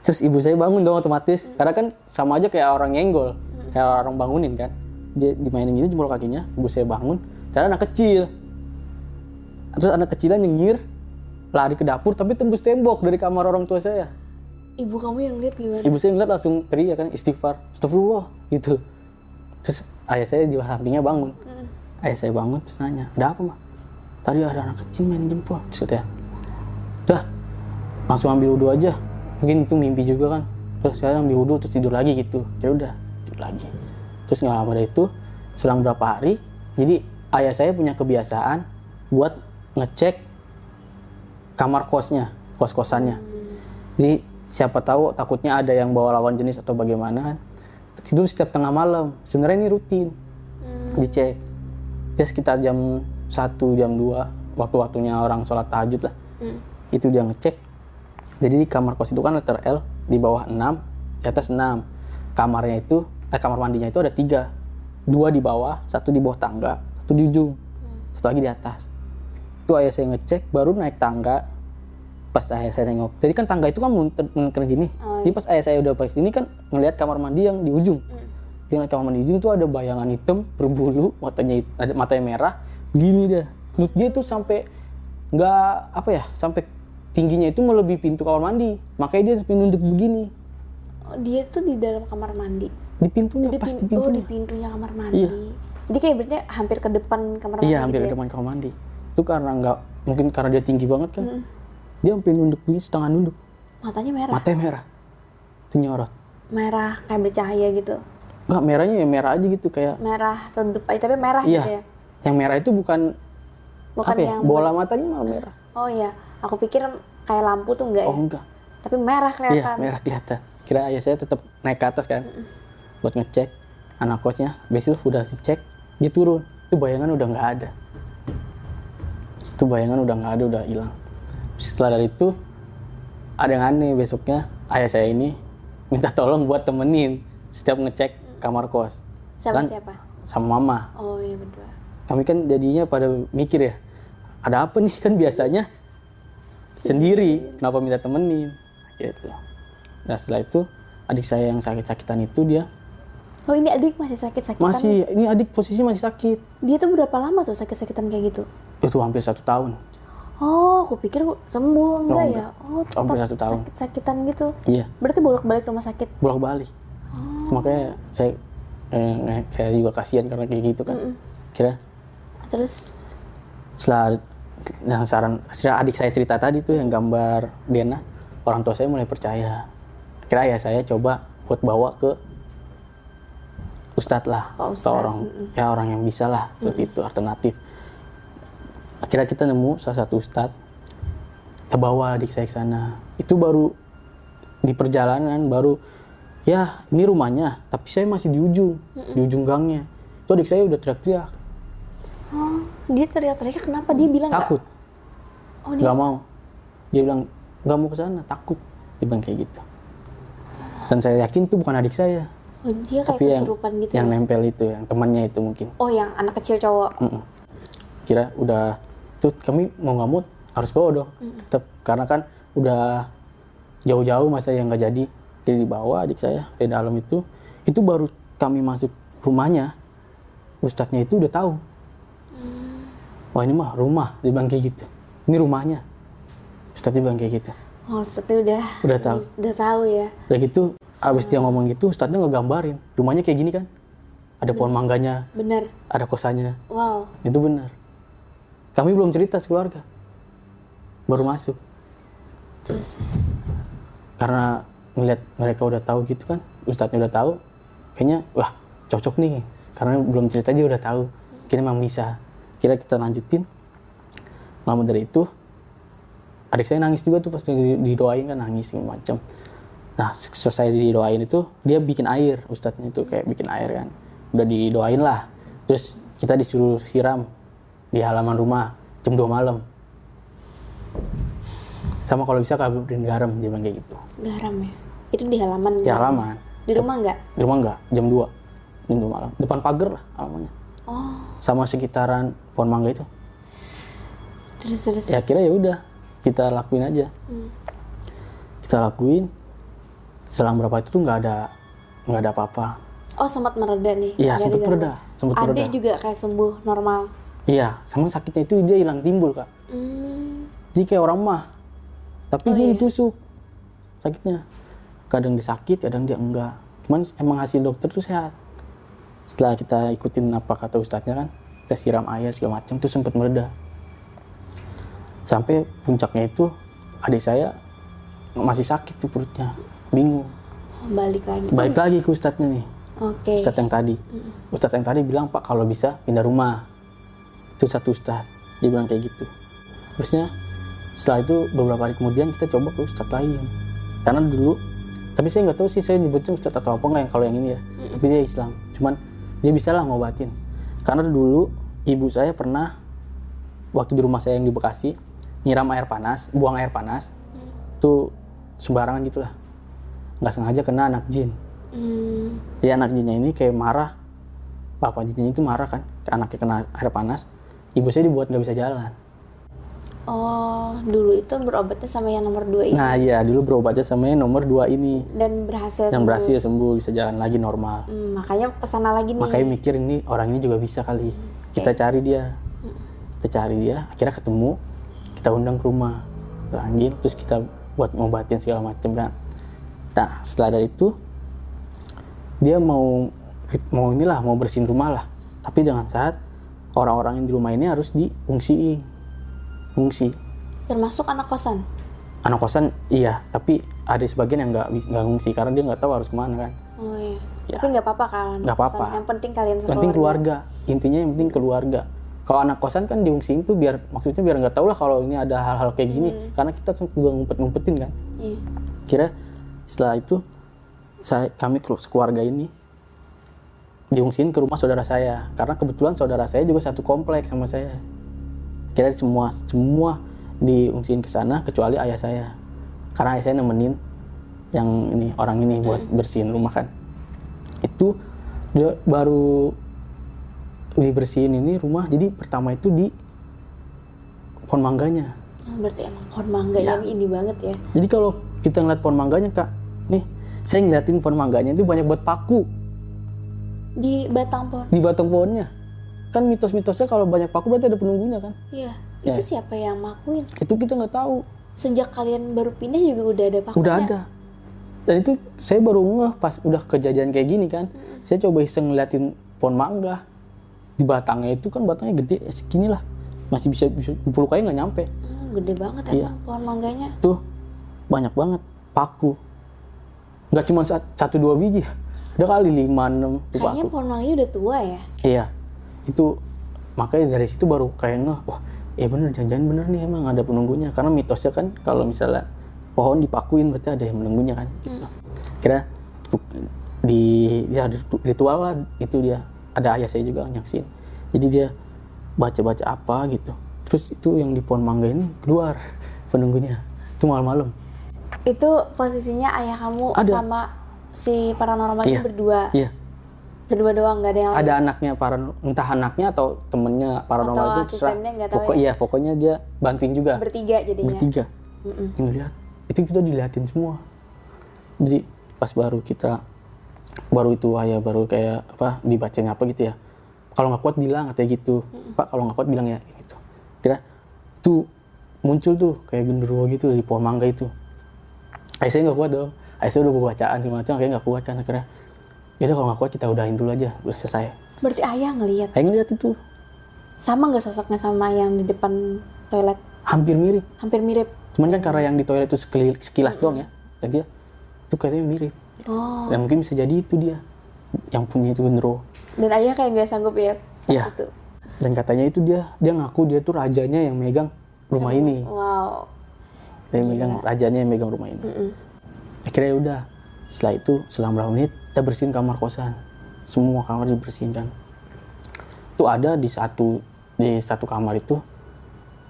Terus ibu saya bangun dong otomatis. Karena kan sama aja kayak orang nyenggol. Kayak orang bangunin kan. Dia dimainin gini jempol kakinya, ibu saya bangun. Karena anak kecil. Terus anak kecilnya nyengir, lari ke dapur tapi tembus tembok dari kamar orang tua saya. Ibu kamu yang lihat gimana? Ibu saya ngeliat langsung teriak kan istighfar, astagfirullah gitu. Terus ayah saya di sampingnya bangun. Ayah saya bangun terus nanya, ada apa mah? Tadi ada anak kecil main jempol. Terus katanya, dah langsung ambil wudhu aja. Mungkin itu mimpi juga kan. Terus saya ambil wudhu terus tidur lagi gitu. Ya udah lagi terus nggak lama dari itu selang berapa hari jadi ayah saya punya kebiasaan buat ngecek kamar kosnya kos kosannya jadi siapa tahu takutnya ada yang bawa lawan jenis atau bagaimana. Tidur setiap tengah malam. Sebenarnya ini rutin. Dicek. Dia sekitar jam 1 jam 2 waktu-waktunya orang sholat tahajud lah. Itu dia ngecek. Jadi di kamar kos itu kan letter L di bawah 6 di atas 6 kamarnya itu eh, kamar mandinya itu ada tiga. Dua di bawah satu di bawah tangga satu di ujung satu lagi di atas. Itu ayah saya ngecek baru naik tangga pas ayah saya nengok. Jadi kan tangga itu kan munter gini. Oh, jadi pas ayah saya udah pas ini kan ngelihat kamar mandi yang di ujung. Di kamar mandi di ujung itu ada bayangan hitam berbulu matanya ada matanya merah. Begini dia. Menurut dia tuh sampai nggak apa ya sampai tingginya itu melebihi pintu kamar mandi. Makanya dia sampai nunduk begini. Oh, dia tuh di dalam kamar mandi. di pintunya Di pas pin- di oh, di pintunya pintunya kamar mandi. Jadi kayak berarti hampir ke depan kamar mandi iya hampir gitu di ya? depan kamar mandi. Itu karena nggak mungkin karena dia tinggi banget kan. Hmm. Dia sampai nunduk begini setengah nunduk. Matanya merah. matanya merah. Itu nyorot Merah kayak bercahaya gitu. nggak merahnya ya merah aja gitu kayak Merah redup aja tapi merah iya. gitu ya. yang merah itu bukan Bukan apa ya yang bola matanya malah merah. Oh iya, aku pikir kayak lampu tuh enggak oh ya. enggak. Tapi merah iya kelihatan. merah kelihatan. Kira ayah saya tetap naik ke atas kan buat ngecek anak kosnya. Besok udah dicek dia turun. Itu bayangan udah nggak ada. Itu bayangan udah nggak ada udah hilang setelah dari itu ada yang aneh besoknya. Ayah saya ini minta tolong buat temenin setiap ngecek kamar kos. Sama siapa? sama mama. Oh iya berdua. kami kan jadinya pada mikir ya ada apa nih? Kan biasanya sendiri kenapa minta temenin? Gitu. Nah setelah itu adik saya yang sakit-sakitan itu dia Oh ini adik masih sakit-sakitan. masih ini adik posisi masih sakit. Dia tuh berapa lama tuh sakit-sakitan kayak gitu? itu hampir satu tahun Oh, aku pikir sembuh enggak enggak. ya? Oh, tetap Hampir satu tahun. sakit-sakitan gitu. iya. Berarti bolak-balik rumah sakit. bolak balik makanya saya eh, saya juga kasihan karena kayak gitu kan. Kira? Terus? Setelah yang saran setelah adik saya cerita tadi tuh yang gambar Dena orang tua saya mulai percaya. Kira ya saya coba buat bawa ke ustadz lah atau Ustadz, orang ya orang yang bisa lah seperti itu alternatif akhirnya kita nemu salah satu ustadz kita bawa adik saya ke sana. Itu baru di perjalanan baru ya ini rumahnya tapi saya masih di ujung di ujung gangnya. Itu adik saya udah teriak-teriak. Oh, dia teriak-teriak kenapa? Dia bilang takut. Oh, dia nggak mau. Dia bilang nggak mau ke sana takut. Dia bilang kayak gitu. Dan saya yakin itu bukan adik saya. Oh, dia kayak tapi yang kesurupan gitu yang ya? nempel itu yang temannya itu mungkin. Oh, yang anak kecil cowok. Mm-mm. kira udah tuh kami mau nggak mau harus bawa dong. Tetap karena kan udah jauh-jauh masa yang nggak jadi. Jadi dibawa adik saya ke dalam itu. Itu baru kami masuk rumahnya. Ustadznya itu udah tahu. Wah ini mah rumah. Dia bilang kayak gitu. Ini rumahnya. Ustadznya bilang kayak gitu. Oh, seperti udah Udah tahu. Udah tahu ya. udah gitu abis dia ngomong gitu ustadznya ngegambarin. Rumahnya kayak gini kan? Ada pohon mangganya Bener. ada kosannya Wow. itu benar kami belum cerita sekeluarga. Baru masuk. Terus? Karena melihat mereka udah tahu gitu kan ustadznya udah tahu kayaknya wah cocok nih. Karena belum cerita dia udah tahu. Kira memang bisa. Kira kita lanjutin. Lama dari itu adik saya nangis juga tuh pas di- didoain kan nangis macam nah se- selesai didoain itu dia bikin air ustadznya itu kayak bikin air kan. Udah didoain lah. Terus kita disuruh siram di halaman rumah jam 2 malam sama kalau bisa kaburin garam dia bilang kayak gitu garam ya. Itu di halaman. di halaman Di rumah nggak? di rumah enggak jam 2 jam 2 malam depan pagar lah halamannya Oh, sama sekitaran pohon mangga itu terus terus. ya kira ya udah kita lakuin aja kita lakuin selang berapa itu tuh nggak ada nggak ada apa-apa Oh, sempat mereda nih. Iya, sempat mereda, sempat Adik mereda. juga kayak sembuh normal. Iya sama sakitnya itu dia hilang timbul kak Hmm. jadi kayak orang mah tapi Oh, dia iya. ditusuk sakitnya kadang dia sakit kadang dia enggak cuman emang hasil dokter tuh sehat setelah kita ikutin apa kata ustadznya kan kita siram air segala macam tuh sempat mereda sampai puncaknya itu adik saya masih sakit tuh perutnya bingung balik lagi. balik lagi ke ustadznya nih Oke. Ustadz yang tadi. Ustadz yang tadi bilang, Pak kalau bisa pindah rumah. Itu satu Ustadz. Dia bilang kayak gitu. Terusnya setelah itu beberapa hari kemudian kita coba ke Ustadz lain. Karena dulu, tapi saya nggak tahu sih saya nyebutnya Ustadz atau apa nggak yang kalau yang ini ya. Tapi dia Islam. Cuman dia bisa lah ngobatin. Karena dulu ibu saya pernah waktu di rumah saya yang di Bekasi nyiram air panas, buang air panas, tuh sembarangan gitu lah. Nggak sengaja kena anak jin Hmm, ya anak jinnya ini kayak marah bapak jinnya itu marah kan anaknya kena air panas ibu saya dibuat nggak bisa jalan. Oh, dulu itu berobatnya sama yang nomor dua ini? Nah iya dulu berobatnya sama yang nomor dua ini. Dan berhasil yang sembuh. berhasil sembuh bisa jalan lagi normal. Hmm, makanya ke sana lagi nih. makanya mikir ini orang ini juga bisa kali. Kita cari dia. Kita cari dia akhirnya ketemu. Kita undang ke rumah. Panggil terus kita buat ngobatin segala macem kan. Nah setelah dari itu dia mau mau inilah mau bersihin rumah lah. Tapi dengan saat orang-orang yang di rumah ini harus diungsi fungsi Termasuk anak kosan. anak kosan iya tapi ada sebagian yang nggak nggak ngungsi karena dia nggak tahu harus ke mana kan Oh iya. Ya. Tapi nggak apa-apa kan? Nggak apa-apa. Yang penting kalian sekeluarga. penting keluarga intinya yang penting keluarga kalau anak kosan kan diungsiin tuh biar maksudnya biar nggak tahu lah kalau ini ada hal-hal kayak gini karena kita kan juga ngumpet-ngumpetin kan Iya. kira setelah itu saya kami kelu- keluarga ini diungsiin ke rumah saudara saya. Karena kebetulan saudara saya juga satu kompleks sama saya. Kira semua semua diungsiin ke sana kecuali ayah saya. Karena ayah saya nemenin yang ini orang ini buat bersihin rumah kan. Itu dia baru dibersihin ini rumah. Jadi pertama itu di pohon mangganya. Oh, berarti emang pohon mangga Ya. yang ini banget ya. jadi kalau kita ngeliat pohon mangganya kak nih saya ngeliatin pohon mangganya itu banyak buat paku Di batang pohon. di batang pohonnya kan mitos-mitosnya kalau banyak paku berarti ada penunggunya kan Iya. Ya. Itu siapa yang makuin? itu kita nggak tahu Sejak kalian baru pindah juga udah ada pakunya. udah ada dan itu saya baru ngeh pas udah kejadian kayak gini kan saya coba iseng ngeliatin pohon mangga di batangnya itu kan batangnya gede ya segini lah masih bisa bisa 10 kali nggak nyampe Hmm, gede banget emang pohon mangganya. tuh banyak banget paku nggak cuma sat- satu dua biji udah kali lima enam tuh Kayaknya pohon mangganya udah tua ya. iya. Itu makanya dari situ baru kayak ngeh wah ya bener jangan-jangan bener nih emang ada penunggunya. Karena mitosnya kan kalau misalnya pohon dipakuin berarti ada yang menunggunya kan gitu. kira di ya ritu- ritual lah itu dia. Ada ayah saya juga nyaksin jadi dia baca-baca apa gitu. Terus itu yang di pohon mangga ini keluar penunggunya. Itu malam-malam. Itu posisinya ayah kamu Ada. sama si paranormal Iya. berdua. iya Berdua doang nggak ada yang lain. ada anaknya para entah anaknya atau temennya paranormal Atau itu asistennya, nggak tahu Pokok- ya. iya pokoknya dia bantuin juga Bertiga jadinya. bertiga Mm-mm. ngeliat itu kita diliatin semua jadi pas baru kita baru itu ayah baru kayak apa dibacain apa gitu ya kalau nggak kuat bilang katanya gitu pak kalau nggak kuat bilang ya gitu kira tuh muncul tuh kayak genderuwo gitu di pohon mangga itu ayah saya nggak kuat dong saya udah bawa bacaan segala macam kayak nggak kuat kan akhirnya yaudah kalau nggak kuat kita udahin dulu aja udah selesai Berarti ayah ngelihat ayah ngeliat itu sama nggak sosoknya sama yang di depan toilet? hampir mirip Hampir mirip. cuman kan karena yang di toilet itu sekilas doang ya dan dia itu kayaknya mirip Oh. Dan mungkin bisa jadi itu dia yang punya itu genderuwo. Dan ayah kayak nggak sanggup ya saat Iya. itu. Dan katanya itu dia dia ngaku dia tuh rajanya yang megang rumah ini. Wow. Dia megang rajanya yang megang rumah ini. Mm-mm. Akhirnya ya udah. Setelah itu selang berapa menit kita bersihin kamar kosan. Semua kamar dibersihin kan. Itu ada di satu di satu kamar itu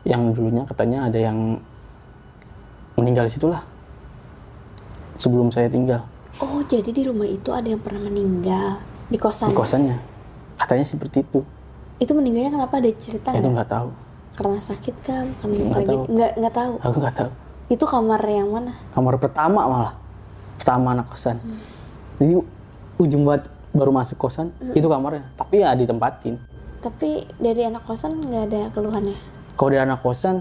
yang dulunya katanya ada yang meninggal di situ lah. Sebelum saya tinggal Oh, jadi di rumah itu ada yang pernah meninggal di kosan. di kosannya. Katanya seperti itu. Itu meninggalnya kenapa ada cerita Itu nggak? tahu. Karena sakit kan? Karena Nggak tahu. Nggak nggak tahu. Aku nggak tahu. Itu kamar yang mana? kamar pertama malah pertama anak kosan. Jadi ujung buat baru masuk kosan itu kamarnya. Tapi ya ditempatin. Tapi dari anak kosan nggak ada keluhannya. kalau dari anak kosan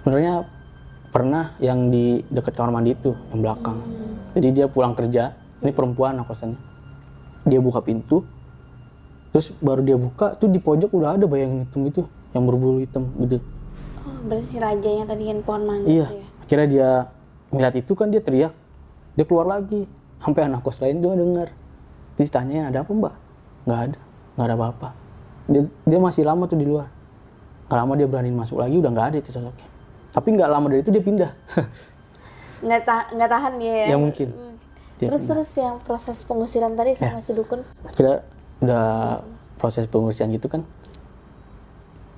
sebenarnya pernah yang di dekat kamar mandi itu yang belakang. Jadi dia pulang kerja ini perempuan anak kosannya. Dia buka pintu terus baru dia buka tuh di pojok udah ada bayangan hitam itu yang berbulu hitam gede. Oh, berarti si rajanya tadi yang pohon mangga Iya, itu ya. akhirnya dia ngeliat itu kan dia teriak, dia keluar lagi, sampai anak kos lain juga dengar. terus tanyain ada apa mbak? Nggak ada. Nggak ada apa-apa. Dia, dia masih lama tuh di luar. Nggak lama dia berani masuk lagi udah nggak ada itu sosoknya. Tapi nggak lama dari itu dia pindah. [LAUGHS] Nggak ta- nggak tahan dia ya? Ya mungkin. Dia terus terus yang proses pengusiran tadi sama si dukun? Akhirnya udah proses pengursian gitu kan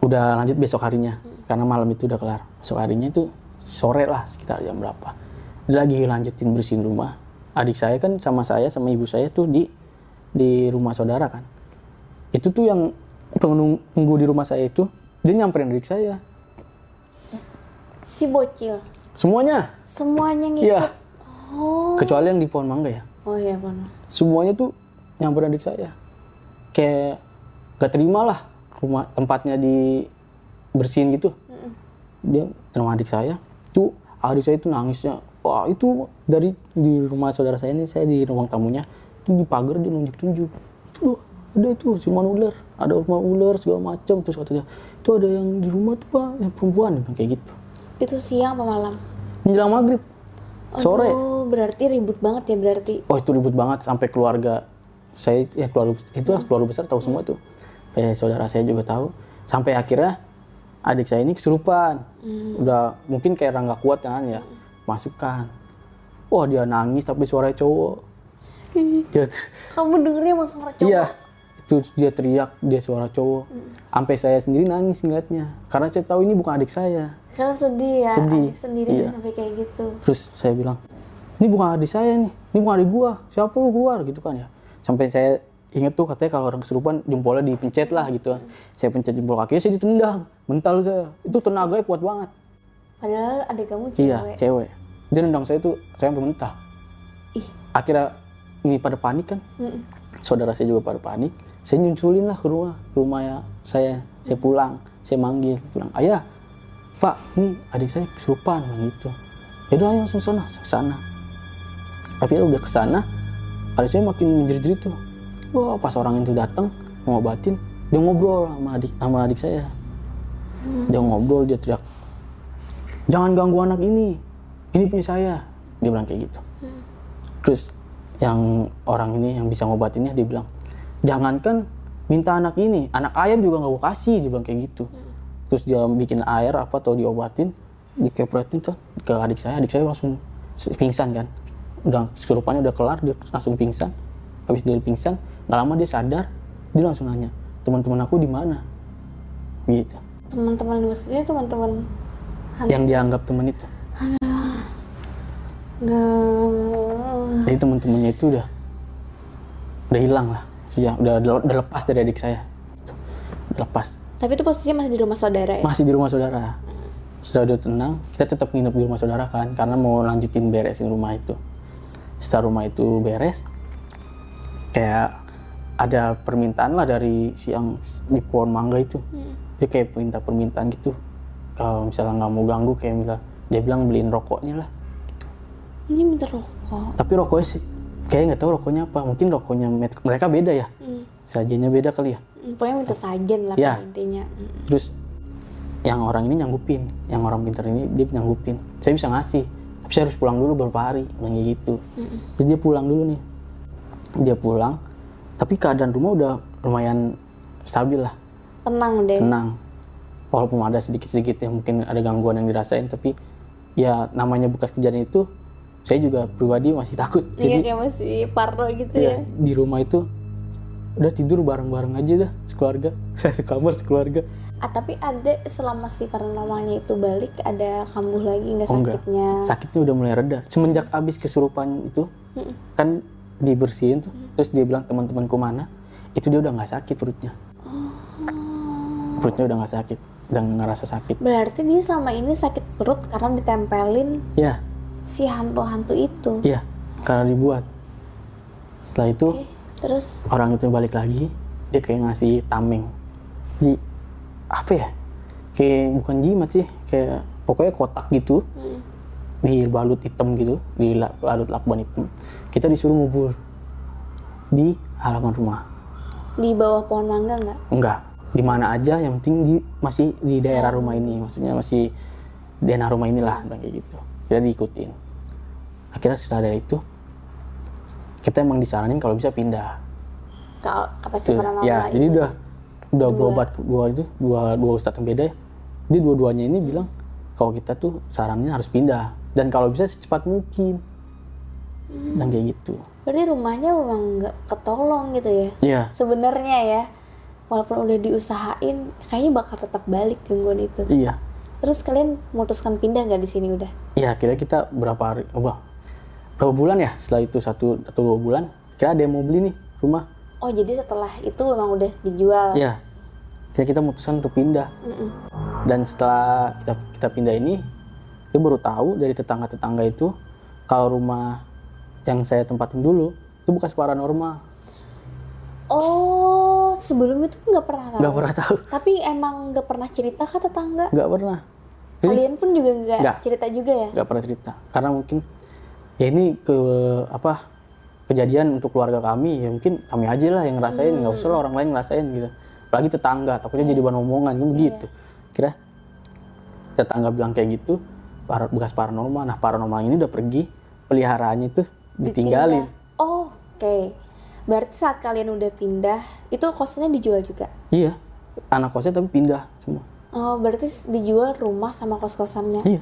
udah lanjut besok harinya. Karena malam itu udah kelar. Besok harinya itu sore lah sekitar jam berapa lagi lanjutin bersihin rumah. Adik saya kan sama saya sama ibu saya tuh di di rumah saudara kan. Itu tuh yang penunggu di rumah saya itu dia nyamperin adik saya. Si bocil? Semuanya? Semuanya ngikut? Iya oh. Kecuali yang di pohon mangga ya. Oh iya benar semuanya tuh nyamperin adik saya. Kayak gak terima lah rumah tempatnya di bersihin gitu. Dia terima adik saya. Tuh adik saya itu nangisnya wah itu dari di rumah saudara saya ini saya di ruang tamunya itu di pagar dia nunjuk tunjuk tuh ada itu siluman ular. Ada rumah ular segala macam. Terus katanya itu ada yang di rumah tuh pak yang perempuan kayak gitu. Itu siang apa malam? Menjelang maghrib. Sore. oh berarti ribut banget ya berarti. Oh itu ribut banget sampai keluarga saya ya keluarga itu lah keluarga besar tahu semua tuh. Eh saudara saya juga tahu. Sampai akhirnya adik saya ini kesurupan. Udah mungkin kayak nggak kuat kan ya. Masukkan. Wah dia nangis tapi suaranya cowok. Dia kamu dengernya mau suara cowok iya itu dia teriak dia suara cowok. Sampai saya sendiri nangis ngeliatnya karena saya tahu ini bukan adik saya. karena sedih ya Sedih. adik sendiri Iya. sampai kayak gitu Terus saya bilang, ini bukan adik saya nih, ini bukan adik gua. Siapa lu keluar gitu kan ya. Sampai saya inget tuh katanya kalau orang kesurupan jempolnya dipencet lah gitu. Saya pencet jempol kakinya saya ditendang, mental saya. Itu tenaganya kuat banget. padahal adik kamu cewek Iya, cewek. Dia nendang saya tuh saya sampai mental. ih Akhirnya ini pada panik kan. mm-mm. Saudara saya juga pada panik. Saya nyusulin lah ke rumah, rumah ya saya. Saya pulang, saya manggil, bilang, ayah, Pak, nih adik saya kesurupan, gitu. Yaudah ayo langsung sana, sana. Akhirnya udah ke sana, adik saya makin menjerit-jerit tuh. Wah, pas orang itu datang mau ngobatin, dia ngobrol sama adik sama adik saya. Dia ngobrol, dia teriak, jangan ganggu anak ini, ini punya saya. Dia bilang kayak gitu. Terus yang orang ini yang bisa ngobatinnya dia bilang, jangankan minta anak ini, anak ayam juga nggak gue kasih, dia bilang kayak gitu. Terus dia bikin air apa atau diobatin, dikepretin tuh ke adik saya, adik saya langsung pingsan kan. Udah kesurupannya udah kelar, dia langsung pingsan. Habis dia pingsan, nggak lama dia sadar, dia langsung nanya, teman-teman aku di mana? Gitu. teman-teman di masjidnya teman-teman Yang dianggap teman itu. Nggak. Jadi teman-temannya itu udah udah hilang lah. Sudah udah udah lepas dari adik saya. Udah lepas. tapi itu posisinya masih di rumah saudara ya? Masih di rumah saudara. Sudah udah tenang kita tetap nginep di rumah saudara kan karena mau lanjutin beresin rumah itu. Setelah rumah itu beres kayak ada permintaan lah dari si yang di pohon mangga itu. Dia kayak minta permintaan gitu. Kalau misalnya nggak mau ganggu kayak misalnya dia bilang beliin rokoknya lah ini minta rokok. Tapi rokoknya sih kayak nggak tahu rokoknya apa. Mungkin rokoknya mereka beda ya. Hmm. sajiannya beda kali ya. Hmm, pokoknya minta sajen lah Iya. pada intinya. Hmm. terus yang orang ini nyanggupin. Yang orang pintar ini dia nyanggupin. Saya bisa ngasih tapi saya harus pulang dulu beberapa hari. Kayak gitu. Jadi dia pulang dulu nih. Dia pulang tapi keadaan rumah udah lumayan stabil lah. Tenang deh. Tenang. Walaupun ada sedikit-sedikit yang mungkin ada gangguan yang dirasain tapi ya namanya bekas kejadian itu saya juga pribadi masih takut. Iya jadi kayak masih parno gitu ya, ya. di rumah itu udah tidur bareng-bareng aja dah sekeluarga. [LAUGHS] Satu kamar sekeluarga. Ah tapi ada selama si paranormalnya itu balik ada kambuh lagi nggak Oh, enggak. sakitnya? Sakitnya udah mulai reda. Semenjak abis kesurupan itu kan dibersihin tuh terus dia bilang teman-temanku mana? Itu dia udah nggak sakit perutnya. Perutnya udah nggak sakit udah nggak ngerasa sakit. Berarti dia selama ini sakit perut karena ditempelin? Ya si hantu-hantu itu. Iya karena dibuat. Setelah itu Oke. terus? orang itu balik lagi dia kayak ngasih tameng. Di apa ya? Kayak bukan jimat sih kayak pokoknya kotak gitu. Hmm, dibalut hitam gitu dibalut lakban hitam. Kita disuruh ngubur di halaman rumah. Di bawah pohon mangga nggak? Enggak di mana aja yang penting di masih di daerah rumah ini. Maksudnya masih di daerah rumah inilah kayak gitu kita diikutin akhirnya setelah dari itu kita emang disaranin kalau bisa pindah ke kapasitas Tuh, paranormal ya, ini. jadi udah udah Dua. berobat dua itu dua dua ustadz yang beda ya. Jadi dua-duanya ini bilang kalau kita tuh sarannya harus pindah dan kalau bisa secepat mungkin. Hmm. Dan kayak gitu. Berarti rumahnya memang nggak ketolong gitu ya? Iya, Sebenarnya ya, walaupun udah diusahain, kayaknya bakal tetap balik gangguan itu. iya. Terus kalian memutuskan pindah nggak di sini udah? Iya, kira kita berapa hari, oh, wah, berapa bulan ya setelah itu satu atau dua bulan, kira ada yang mau beli nih rumah. Oh jadi setelah itu memang udah dijual? Iya, kira kita memutuskan untuk pindah. Mm-mm. Dan setelah kita kita pindah ini, kita baru tahu dari tetangga-tetangga itu kalau rumah yang saya tempatin dulu itu bekas paranormal. Oh sebelum itu nggak pernah tahu? Nggak pernah tahu, Tapi emang nggak pernah cerita ke tetangga? nggak pernah, Jadi- Kalian pun juga nggak cerita juga ya? nggak pernah cerita. Karena mungkin ya ini ke apa kejadian untuk keluarga kami ya mungkin kami aja lah yang ngerasain nggak usah lah orang lain ngerasain gitu. Apalagi tetangga takutnya jadi bahan omongan kan begitu. Kira tetangga bilang kayak gitu para, bekas paranormal. Nah paranormal ini udah pergi peliharaannya itu ditinggalin. Ditinggal. Oh, Oke. Berarti saat kalian udah pindah, itu kosnya dijual juga? Iya, anak kosnya tapi pindah semua. Oh, berarti dijual rumah sama kos-kosannya. Iya,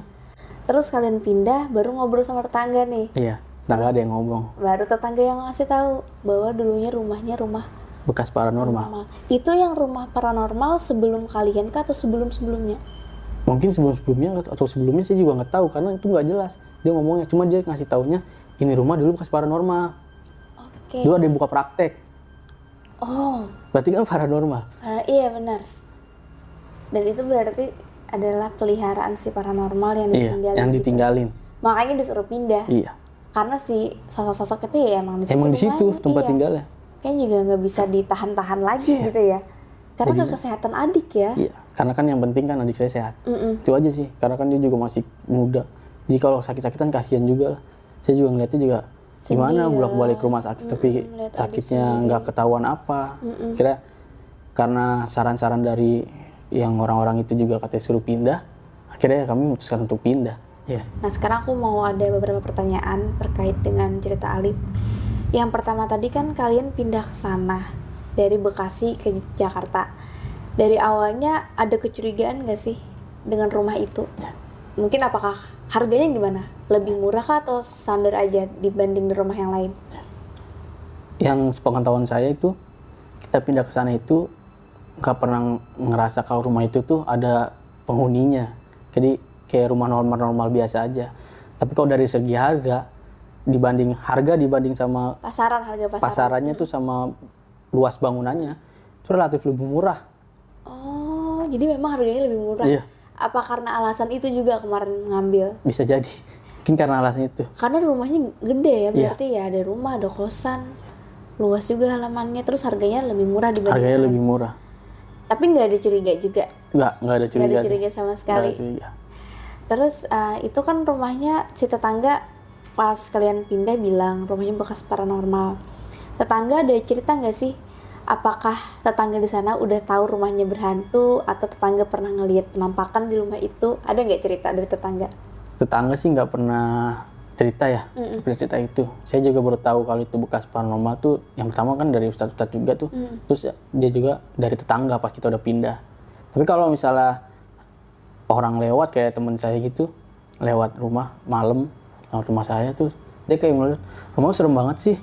Terus kalian pindah, baru ngobrol sama tetangga nih. iya. Tetangga ada yang ngomong Baru tetangga yang ngasih tahu bahwa dulunya rumahnya rumah bekas paranormal. paranormal. Itu yang rumah paranormal sebelum kalian kah atau sebelum-sebelumnya? Mungkin sebelum-sebelumnya atau sebelumnya saya juga nggak tahu karena itu nggak jelas. Dia ngomongnya cuma dia ngasih taunya ini rumah dulu bekas paranormal. Oke. Dulu ada yang buka praktek. Oh, Berarti kan [LAUGHS] paranormal. ah, iya benar. Dan itu berarti adalah peliharaan si paranormal yang Iya, ditinggalin. yang gitu. ditinggalin. Makanya disuruh pindah. Iya. Karena si sosok-sosok itu ya emang di Emang di situ tempat iya. tinggalnya. Kayaknya juga nggak bisa ditahan-tahan lagi gitu ya. Karena ke kesehatan adik ya. Iya. Karena kan yang penting kan adik saya sehat. Mm-mm. Itu aja sih. Karena kan dia juga masih muda. Jadi kalau sakit-sakitan kasihan juga lah. Saya juga ngeliatnya juga gimana Sedih ya. bolak-balik ke rumah sakit tapi lihat adik sakitnya nggak ketahuan apa. Kira karena saran-saran dari yang orang-orang itu juga katanya suruh pindah. Akhirnya kami memutuskan untuk pindah. Iya. Nah sekarang aku mau ada beberapa pertanyaan terkait dengan cerita Alif. Yang pertama tadi kan kalian pindah ke sana dari Bekasi ke Jakarta. Dari awalnya ada kecurigaan nggak sih dengan rumah itu? Mungkin apakah harganya gimana? Lebih murah kah atau standar aja dibanding di rumah yang lain? Yang sepengetahuan saya itu kita pindah ke sana itu nggak pernah ngerasa kalau rumah itu tuh ada penghuninya. Jadi kayak rumah normal-normal biasa aja. Tapi kalau dari segi harga dibanding harga dibanding sama Pasaran harga pasaran. pasarannya tuh sama luas bangunannya itu relatif lebih murah. Oh, jadi memang harganya lebih murah. Iya. Apa karena alasan itu juga kemarin ngambil? Bisa jadi. [LAUGHS] Mungkin karena alasan itu. Karena rumahnya gede ya, Iya. berarti ya ada rumah, ada kosan, luas juga halamannya, terus harganya lebih murah dibanding. Harganya lebih murah. Tapi nggak ada curiga juga, Nggak, nggak ada nggak curiga. ada sih. curiga sama sekali. ada curiga. Terus eh, itu kan rumahnya si tetangga pas kalian pindah bilang rumahnya bekas paranormal. Tetangga ada cerita nggak sih? Apakah tetangga di sana udah tahu rumahnya berhantu atau tetangga pernah ngelihat penampakan di rumah itu? Ada nggak cerita dari tetangga? tetangga sih nggak pernah cerita ya pernah cerita itu. Saya juga baru tahu kalau itu bekas paranormal tuh yang pertama kan dari ustadz ustadz juga tuh. Terus ya, dia juga dari tetangga pas kita udah pindah. Tapi kalau misalnya orang lewat kayak teman saya gitu lewat rumah malam lewat rumah saya tuh dia kayak melihat rumah serem banget sih.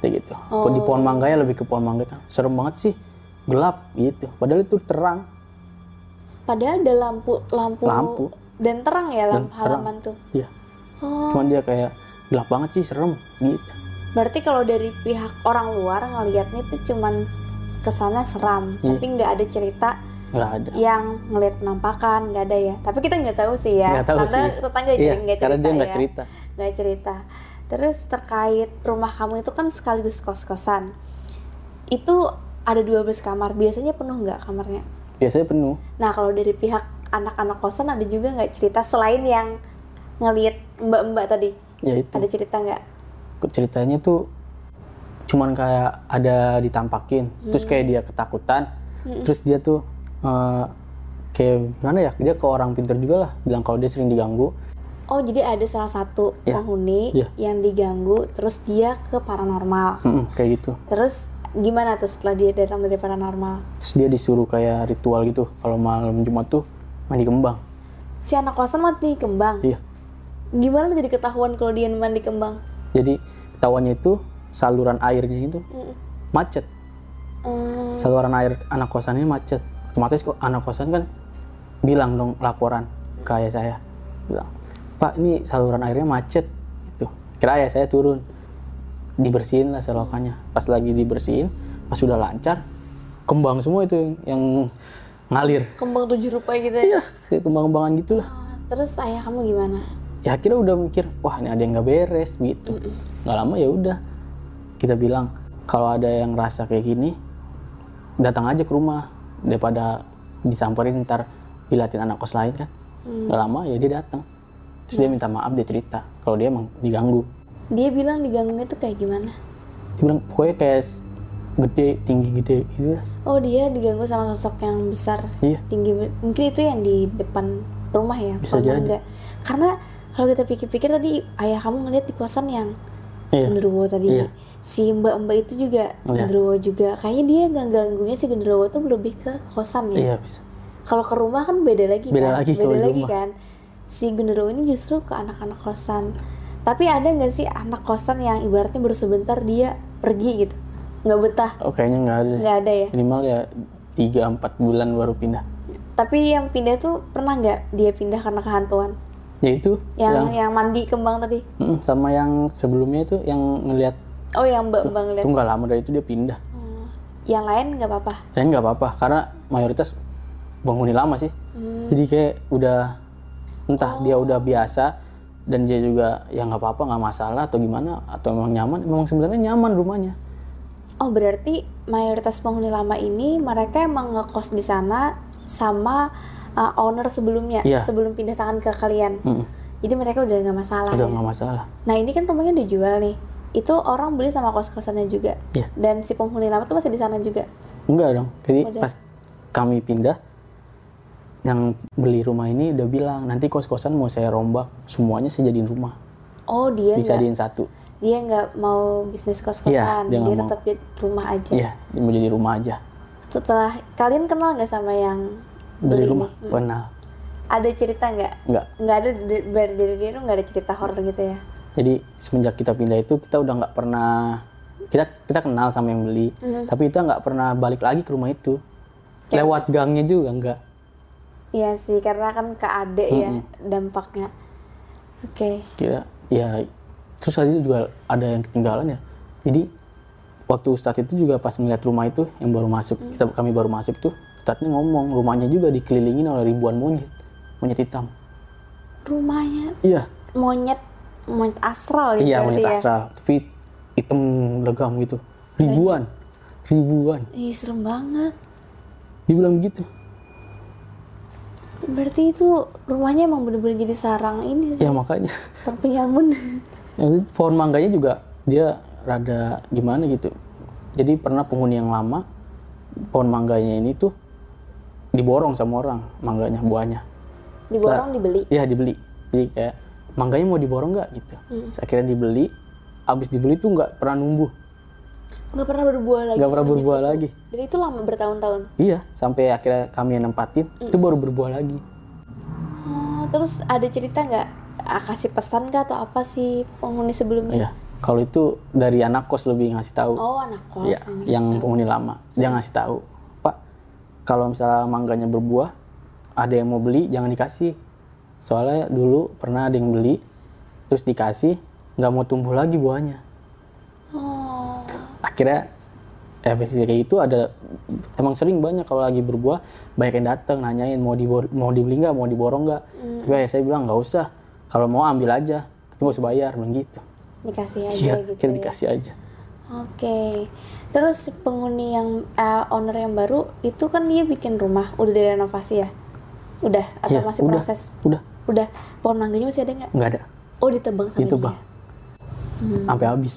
Kayak gitu. Di pohon mangganya lebih ke pohon mangga kan. Serem banget sih gelap gitu. Padahal itu terang. Padahal ada lampu, lampu, Lampu. dan terang ya lampu terang. halaman tuh. iya Oh, cuman dia kayak gelap banget sih serem gitu berarti kalau dari pihak orang luar ngelihatnya tuh cuman ke sana seram, Iya. tapi nggak ada cerita nggak ada yang ngelihat penampakan, nggak ada ya. Tapi kita nggak tahu sih ya, Nggak tahu karena sih. tetangga jadi nggak cerita karena dia nggak ya. cerita. Nggak cerita. Terus terkait rumah kamu itu kan sekaligus kos-kosan. Itu ada 12 kamar, biasanya penuh nggak kamarnya? biasanya penuh Nah kalau dari pihak anak-anak kosan ada juga nggak cerita selain yang ngelihat mbak-mbak tadi? ya itu Ada cerita nggak? ceritanya tuh cuman kayak ada ditampakin terus kayak dia ketakutan terus dia tuh eh, kayak gimana ya dia ke orang pinter juga lah bilang kalau dia sering diganggu Oh jadi ada salah satu Iya. penghuni Iya. yang diganggu, terus dia ke paranormal. Mm-mm, kayak gitu Terus gimana tuh setelah dia datang dari paranormal? terus dia disuruh kayak ritual gitu kalau malam Jumat tuh mandi kembang Si anak kosan mati kembang. iya Gimana jadi ketahuan kalau dia mandi kembang? jadi ketahuannya itu saluran airnya itu macet. Hmm, saluran air anak kosannya macet. Otomatis kok anak kosan kan bilang dong laporan ke ayah saya. Bilang pak ini saluran airnya macet. Itu kira ayah saya turun. Dibersihin lah selokannya. Pas lagi dibersihin pas sudah lancar kembang semua itu yang, ngalir. Kembang tujuh rupa gitu ya. iya kembang-kembangan gitulah. Ah, Terus ayah kamu gimana? Ya akhirnya udah mikir wah ini ada yang nggak beres gitu. Nggak lama ya udah kita bilang kalau ada yang rasa kayak gini datang aja ke rumah daripada disamperin ntar dilatin anak kos lain kan. Nggak lama ya dia datang. Terus dia minta maaf dia cerita kalau dia emang diganggu. Dia bilang diganggunya tuh kayak gimana? dia bilang pokoknya kayak gede tinggi gede gitu Oh dia diganggu sama sosok yang besar iya. tinggi mungkin itu yang di depan rumah ya Bisa jadi. karena kalau kita pikir-pikir tadi ayah kamu ngeliat di kosan yang iya. genderuwo tadi. Iya. si mbak-mbak itu juga Oh, iya. genderuwo juga. Kayaknya dia nggak ganggunya si genderuwo tuh lebih ke kosan ya. Iya bisa. Kalau ke rumah kan beda lagi Beda kan? lagi beda lagi rumah. kan? Si genderuwo ini justru ke anak-anak kosan. Tapi ada nggak sih anak kosan yang ibaratnya baru sebentar dia pergi gitu? Nggak betah? Oh kayaknya nggak ada nggak ada ya? Minimal ya tiga empat bulan baru pindah. Tapi yang pindah tuh pernah nggak dia pindah karena kehantuan ya itu yang yang mandi kembang tadi Mm, sama yang sebelumnya itu yang ngelihat oh yang mbak mbak ngeliat itu nggak lama dari itu dia pindah Hmm. yang lain nggak apa-apa dan nggak apa-apa karena mayoritas penghuni lama sih Hmm. jadi kayak udah entah dia Oh. udah biasa dan dia juga ya nggak apa-apa nggak masalah atau gimana atau memang nyaman memang sebenarnya nyaman rumahnya oh berarti mayoritas penghuni lama ini mereka emang ngekos di sana sama uh, owner sebelumnya Iya. sebelum pindah tangan ke kalian. Mm, jadi mereka udah nggak masalah udah ya? nggak masalah. Nah ini kan rumahnya dijual nih. Itu orang beli sama kos kosannya juga? Iya. dan si penghuni lama tuh masih di sana juga? Enggak dong. Jadi Udah. pas kami pindah yang beli rumah ini udah bilang nanti kos-kosan mau saya rombak semuanya saya jadiin rumah. Oh dia bisa jadiin satu. dia nggak mau bisnis kos kosan Iya, dia dia, tetap rumah aja? Iya dia mau jadi rumah aja. Setelah kalian kenal nggak sama yang beli beli. rumah. Ini kenal ada cerita nggak? Enggak nggak ada dari tuh nggak ada cerita horor gitu ya? Jadi semenjak kita pindah itu kita udah nggak pernah kita kita kenal sama yang beli, Mhm. tapi kita nggak pernah balik lagi ke rumah itu. Lewat gangnya juga enggak. Iya sih karena kan ke adek ya dampaknya. Oke. Kira ya terus tadi juga ada yang ketinggalan ya. Jadi waktu Ustadz itu juga pas ngeliat rumah itu yang baru masuk, Mhm. kita kami baru masuk tuh, Ustadznya ngomong rumahnya juga dikelilingin oleh ribuan monyet, monyet hitam. rumahnya Iya, monyet monyet astral ya iya monyet ya astral, tapi hitam legam gitu, ribuan, ribuan. Ih serem banget Dibilang gitu. berarti itu rumahnya emang bener-bener jadi sarang ini sih Ya makanya. sarang penyamun itu pohon mangganya juga dia rada gimana gitu. Jadi pernah penghuni yang lama pohon mangganya ini tuh diborong sama orang mangganya buahnya. diborong dibeli Iya dibeli. Jadi kayak mangganya mau diborong nggak gitu. Terus akhirnya dibeli. Abis dibeli tuh nggak pernah numbuh. nggak pernah berbuah lagi Nggak pernah berbuah itu. lagi. dan itu lama bertahun-tahun Iya sampai akhirnya kami yang nempatin itu baru berbuah lagi. Oh, terus ada cerita nggak ah, kasih pesan kah atau apa sih penghuni sebelumnya Iya. Kalau itu dari anak kos lebih ngasih tahu. oh anak kos Iya, yang penghuni lama. Dia ngasih tahu, kalau misalnya mangganya berbuah, ada yang mau beli, jangan dikasih. Soalnya dulu pernah ada yang beli, terus dikasih, nggak mau tumbuh lagi buahnya. oh Akhirnya, ya basically kayak gitu ada, emang sering banyak kalau lagi berbuah, banyak yang datang nanyain mau di mau dibeli nggak, mau diborong nggak. Tapi ya saya bilang nggak usah, kalau mau ambil aja, tapi nggak usah bayar, bilang gitu. dikasih aja Iya, gitu ya dikasih aja. Oke, terus penghuni yang eh, owner yang baru itu kan dia bikin rumah, udah direnovasi ya? Udah? Atau Iya, masih udah, proses? Udah, Udah, pohon mangganya masih ada nggak? nggak ada, Oh ditebang sama itu dia. bang, sampai habis.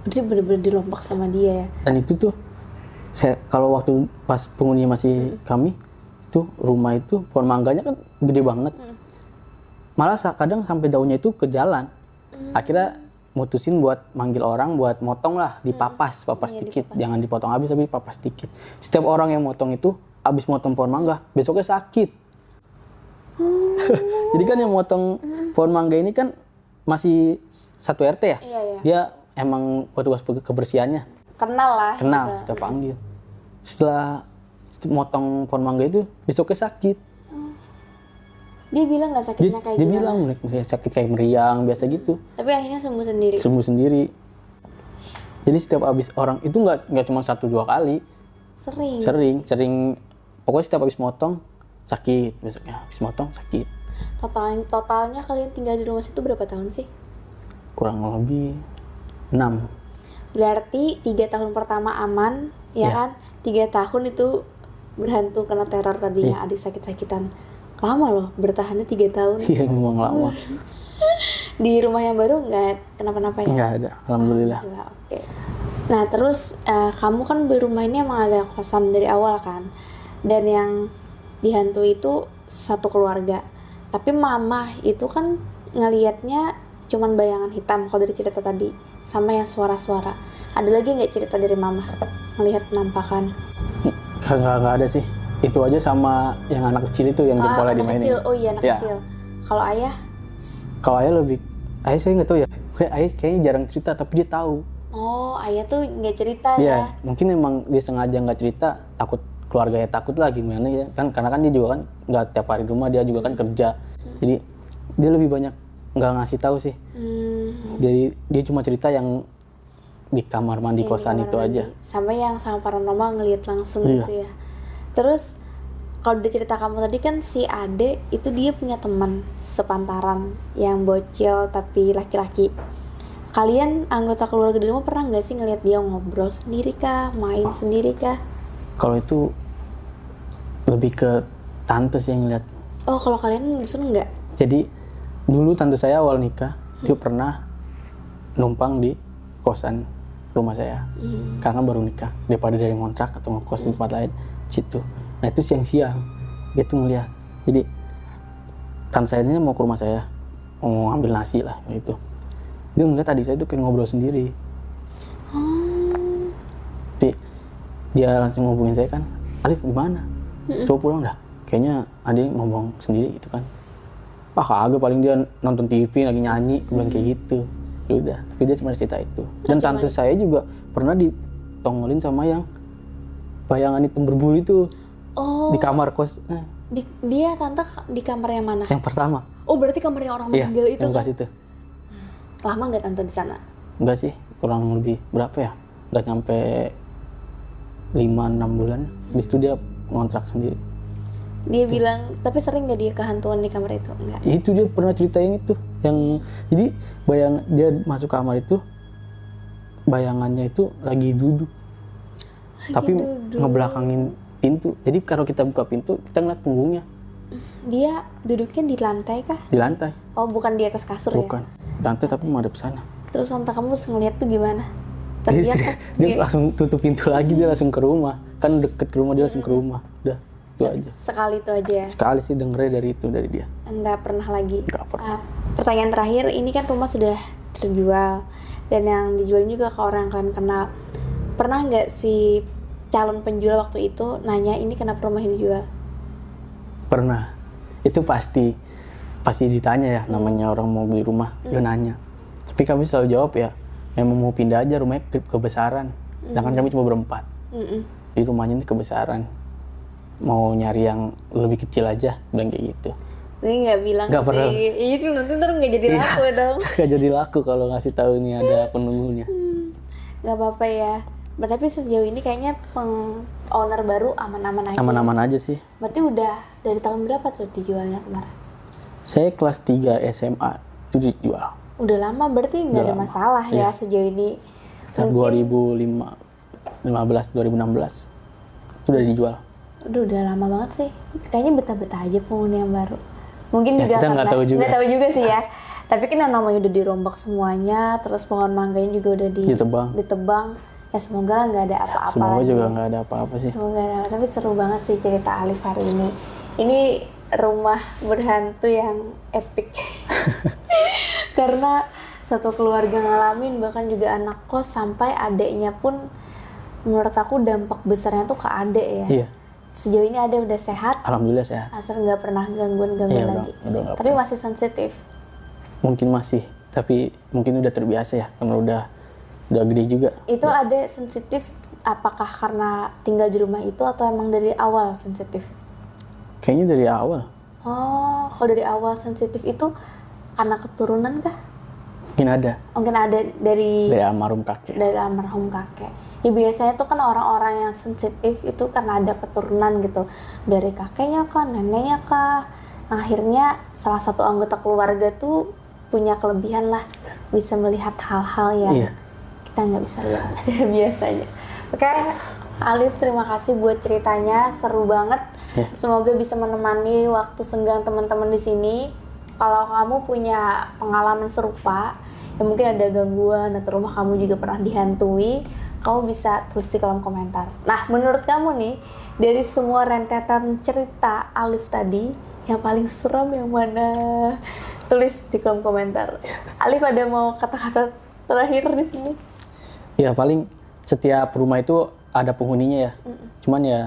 Berarti bener-bener dilompak sama dia ya? dan itu tuh saya kalau waktu pas penghuni masih kami itu rumah itu pohon mangganya kan gede banget. Malah sa- kadang sampai daunnya itu ke jalan. Akhirnya mutusin buat manggil orang buat motong lah dipapas papas dikit. jangan dipotong habis tapi papas dikit. Setiap orang yang motong itu habis motong pohon mangga besoknya sakit. [LAUGHS] Jadi kan yang motong pohon mangga ini kan masih satu RT ya? Iya, iya. dia emang petugas pe- kebersihannya? Kenal lah. kenal kita panggil. Setelah motong pohon mangga itu besoknya sakit Dia bilang nggak dia, sakitnya kayak dia gimana. bilang "Mereka sakit kayak meriang biasa gitu Tapi akhirnya sembuh sendiri. sembuh sendiri jadi setiap habis orang itu nggak nggak cuma satu dua kali Sering. sering sering pokoknya setiap habis motong sakit besoknya habis motong sakit Total totalnya kalian tinggal di rumah situ berapa tahun sih? kurang lebih enam Berarti tiga tahun pertama aman, ya Iya. kan? Tiga tahun itu berhantu karena teror tadinya adik sakit-sakitan. Lama loh, bertahannya tiga tahun. iya memang lama [LAUGHS] Di rumah yang baru nggak kenapa-napa ya? nggak ada alhamdulillah Alhamdulillah, oke. Nah terus eh, kamu kan di rumah ini emang ada kosan dari awal kan, dan yang dihantui itu satu keluarga. Tapi mama itu kan ngelihatnya cuman bayangan hitam kalau dari cerita tadi, sama yang suara-suara. Ada lagi nggak cerita dari mama ngelihat penampakan? nggak nggak ada sih itu aja sama yang anak kecil itu yang jempolnya anak dimainin. kecil, oh iya anak Ya. kecil. Kalau ayah, kalau ayah lebih ayah saya nggak tahu ya. [LAUGHS] Ayah kayaknya jarang cerita tapi dia tahu. Oh ayah tuh nggak cerita ya. Iya, mungkin emang dia sengaja nggak cerita takut keluarganya takut lah gimana ya. Kan karena kan dia juga kan nggak tiap hari di rumah dia juga kan kerja. Jadi dia lebih banyak nggak ngasih tahu sih. Hmm, jadi dia cuma cerita yang di kamar mandi di kosan kamar itu mandi. aja. Sama yang sama paranormal ngelihat langsung Iya. gitu ya terus kalau dari cerita kamu tadi kan si Ade itu dia punya teman sepantaran yang bocil tapi laki-laki. Kalian anggota keluarga di rumah pernah nggak sih ngelihat dia ngobrol sendiri kah? Main sendiri kah? Kalau itu lebih ke tante sih yang lihat oh kalau kalian justru nggak? Jadi dulu tante saya awal nikah dia pernah numpang di kosan rumah saya. Karena kan baru nikah. Daripada dari ngontrak atau ngekos di tempat lain situ nah itu siang-siang. Dia tuh ngeliat. Jadi tante saya ini mau ke rumah saya mau ngambil nasi lah gitu. Dia ngeliat adik saya tuh kayak ngobrol sendiri. Tapi dia langsung ngubungin saya kan Alif di mana? Coba pulang dah. Kayaknya adik ngomong sendiri gitu kan. Ah kagak paling dia nonton TV lagi nyanyi bilang kayak gitu. Ya udah tapi dia cuma cerita itu. Dan tante saya juga pernah ditongolin sama yang bayangan hitam berbulu itu oh. di kamar kos. Di- dia tante di kamar yang mana? Yang pertama. Oh berarti kamarnya orang iya meninggal itu yang kan? itu lama nggak tante di sana? Enggak sih kurang lebih berapa ya? Nggak nyampe 5-6 bulan. Habis itu dia ngontrak sendiri. Dia bilang tapi sering nggak dia kehantuan di kamar itu? Enggak itu dia pernah ceritain itu yang jadi bayang dia masuk kamar itu bayangannya itu lagi duduk tapi ngebelakangin pintu. Jadi kalau kita buka pintu kita ngeliat punggungnya. Dia duduknya di lantai kah? Di lantai. Oh bukan di atas kasur ya? Bukan. Lantai tapi madep sana terus tante kamu ngeliat tuh gimana? Jadi teriak [LAUGHS] dia, kan dia langsung tutup pintu lagi dia langsung ke rumah. Kan deket ke rumah dia langsung ke rumah. Udah itu aja. sekali itu aja ya? Sekali sih dengernya dari itu dari dia. Nggak pernah lagi. Nggak pernah. Ah, pertanyaan terakhir ini kan rumah sudah terjual. Dan yang dijual juga ke orang yang kalian kenal. Pernah nggak si calon penjual waktu itu nanya ini kenapa rumah ini dijual? Pernah. Itu pasti pasti ditanya ya namanya orang mau beli rumah dia nanya. Tapi kami selalu jawab ya emang mau pindah aja rumahnya ke kebesaran. Sedangkan kami cuma berempat. Mm-mm. di rumahnya ini kebesaran. Mau nyari yang lebih kecil aja bilang kayak gitu. Jadi nggak bilang Nggak pernah. Iya itu nanti ntar nggak jadi Iya. laku dong. [LAUGHS] gak jadi laku kalau ngasih tahu ini ada [LAUGHS] penunggunya Nggak apa-apa ya. Tapi sejauh ini kayaknya peng owner baru aman-aman aja. aman-aman aja sih Berarti udah dari tahun berapa tuh dijualnya kemarin? saya kelas 3 SMA itu dijual Udah lama berarti nggak ada lama. masalah ya Iya. sejauh ini. tahun 2005 15 2016 itu udah dijual Aduh, udah lama banget sih. Kayaknya betah-betah aja penghuni yang baru. Mungkin Ya, juga kita nggak tahu juga. nggak tahu juga sih ya. Tapi kan yang namanya udah dirombak semuanya, terus pohon mangganya juga udah di, Ditebang. ditebang. Ya semoga lah nggak ada apa-apa semoga lagi. juga nggak ada apa-apa sih Semoga ada, tapi seru banget sih cerita Alif hari ini. Ini rumah berhantu yang epic. [LAUGHS] Karena satu keluarga ngalamin bahkan juga anak kos sampai adeknya pun menurut aku dampak besarnya tuh ke adek ya. Iya. Sejauh ini adek udah sehat, Alhamdulillah sehat. asal nggak pernah gangguan-gangguan Iya, udah- lagi. udah nggak Tapi masih sensitif. Mungkin masih, tapi mungkin udah terbiasa ya karena udah udah gede juga. Itu adek sensitif apakah karena tinggal di rumah itu atau emang dari awal sensitif? Kayaknya dari awal. Oh, kalau dari awal sensitif itu karena keturunan kah? Mungkin ada Mungkin ada dari dari almarhum kakek. dari almarhum kakek. Ya biasanya tuh kan orang-orang yang sensitif itu karena ada keturunan gitu. Dari kakeknya kah, neneknya kah. Nah, akhirnya salah satu anggota keluarga tuh punya kelebihan lah. Bisa melihat hal-hal yang Iya. Kita nggak bisa [LAUGHS] lihat biasanya. Oke, Alif terima kasih buat ceritanya. Seru banget. Iya. Semoga bisa menemani waktu senggang teman-teman di sini. Kalau kamu punya pengalaman serupa, ya mungkin ada gangguan atau rumah kamu juga pernah dihantui, kamu bisa tulis di kolom komentar. Nah, menurut kamu nih, dari semua rentetan cerita Alif tadi, yang paling seram yang mana? Tulis di kolom komentar. Alif ada mau kata-kata terakhir di sini? Ya paling setiap rumah itu ada penghuninya ya. Cuman ya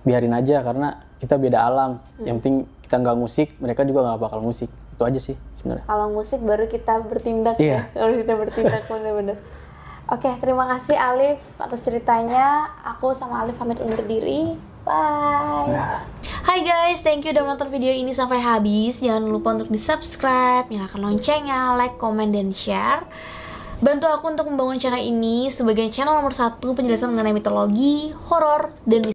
biarin aja karena kita beda alam. Yang penting kita nggak musik, mereka juga nggak bakal musik. Itu aja sih sebenarnya. Kalau musik baru kita bertindak Iya. [LAUGHS] ya. Kalau kita bertindak bener-bener. Oke, terima kasih Alif atas ceritanya. Aku sama Alif pamit undur diri. Bye. Hai guys, thank you udah menonton video ini sampai habis. Jangan lupa untuk di subscribe, nyalakan loncengnya, like, comment, dan share. Bantu aku untuk membangun channel ini sebagai channel nomor satu penjelasan mengenai mitologi, horor, dan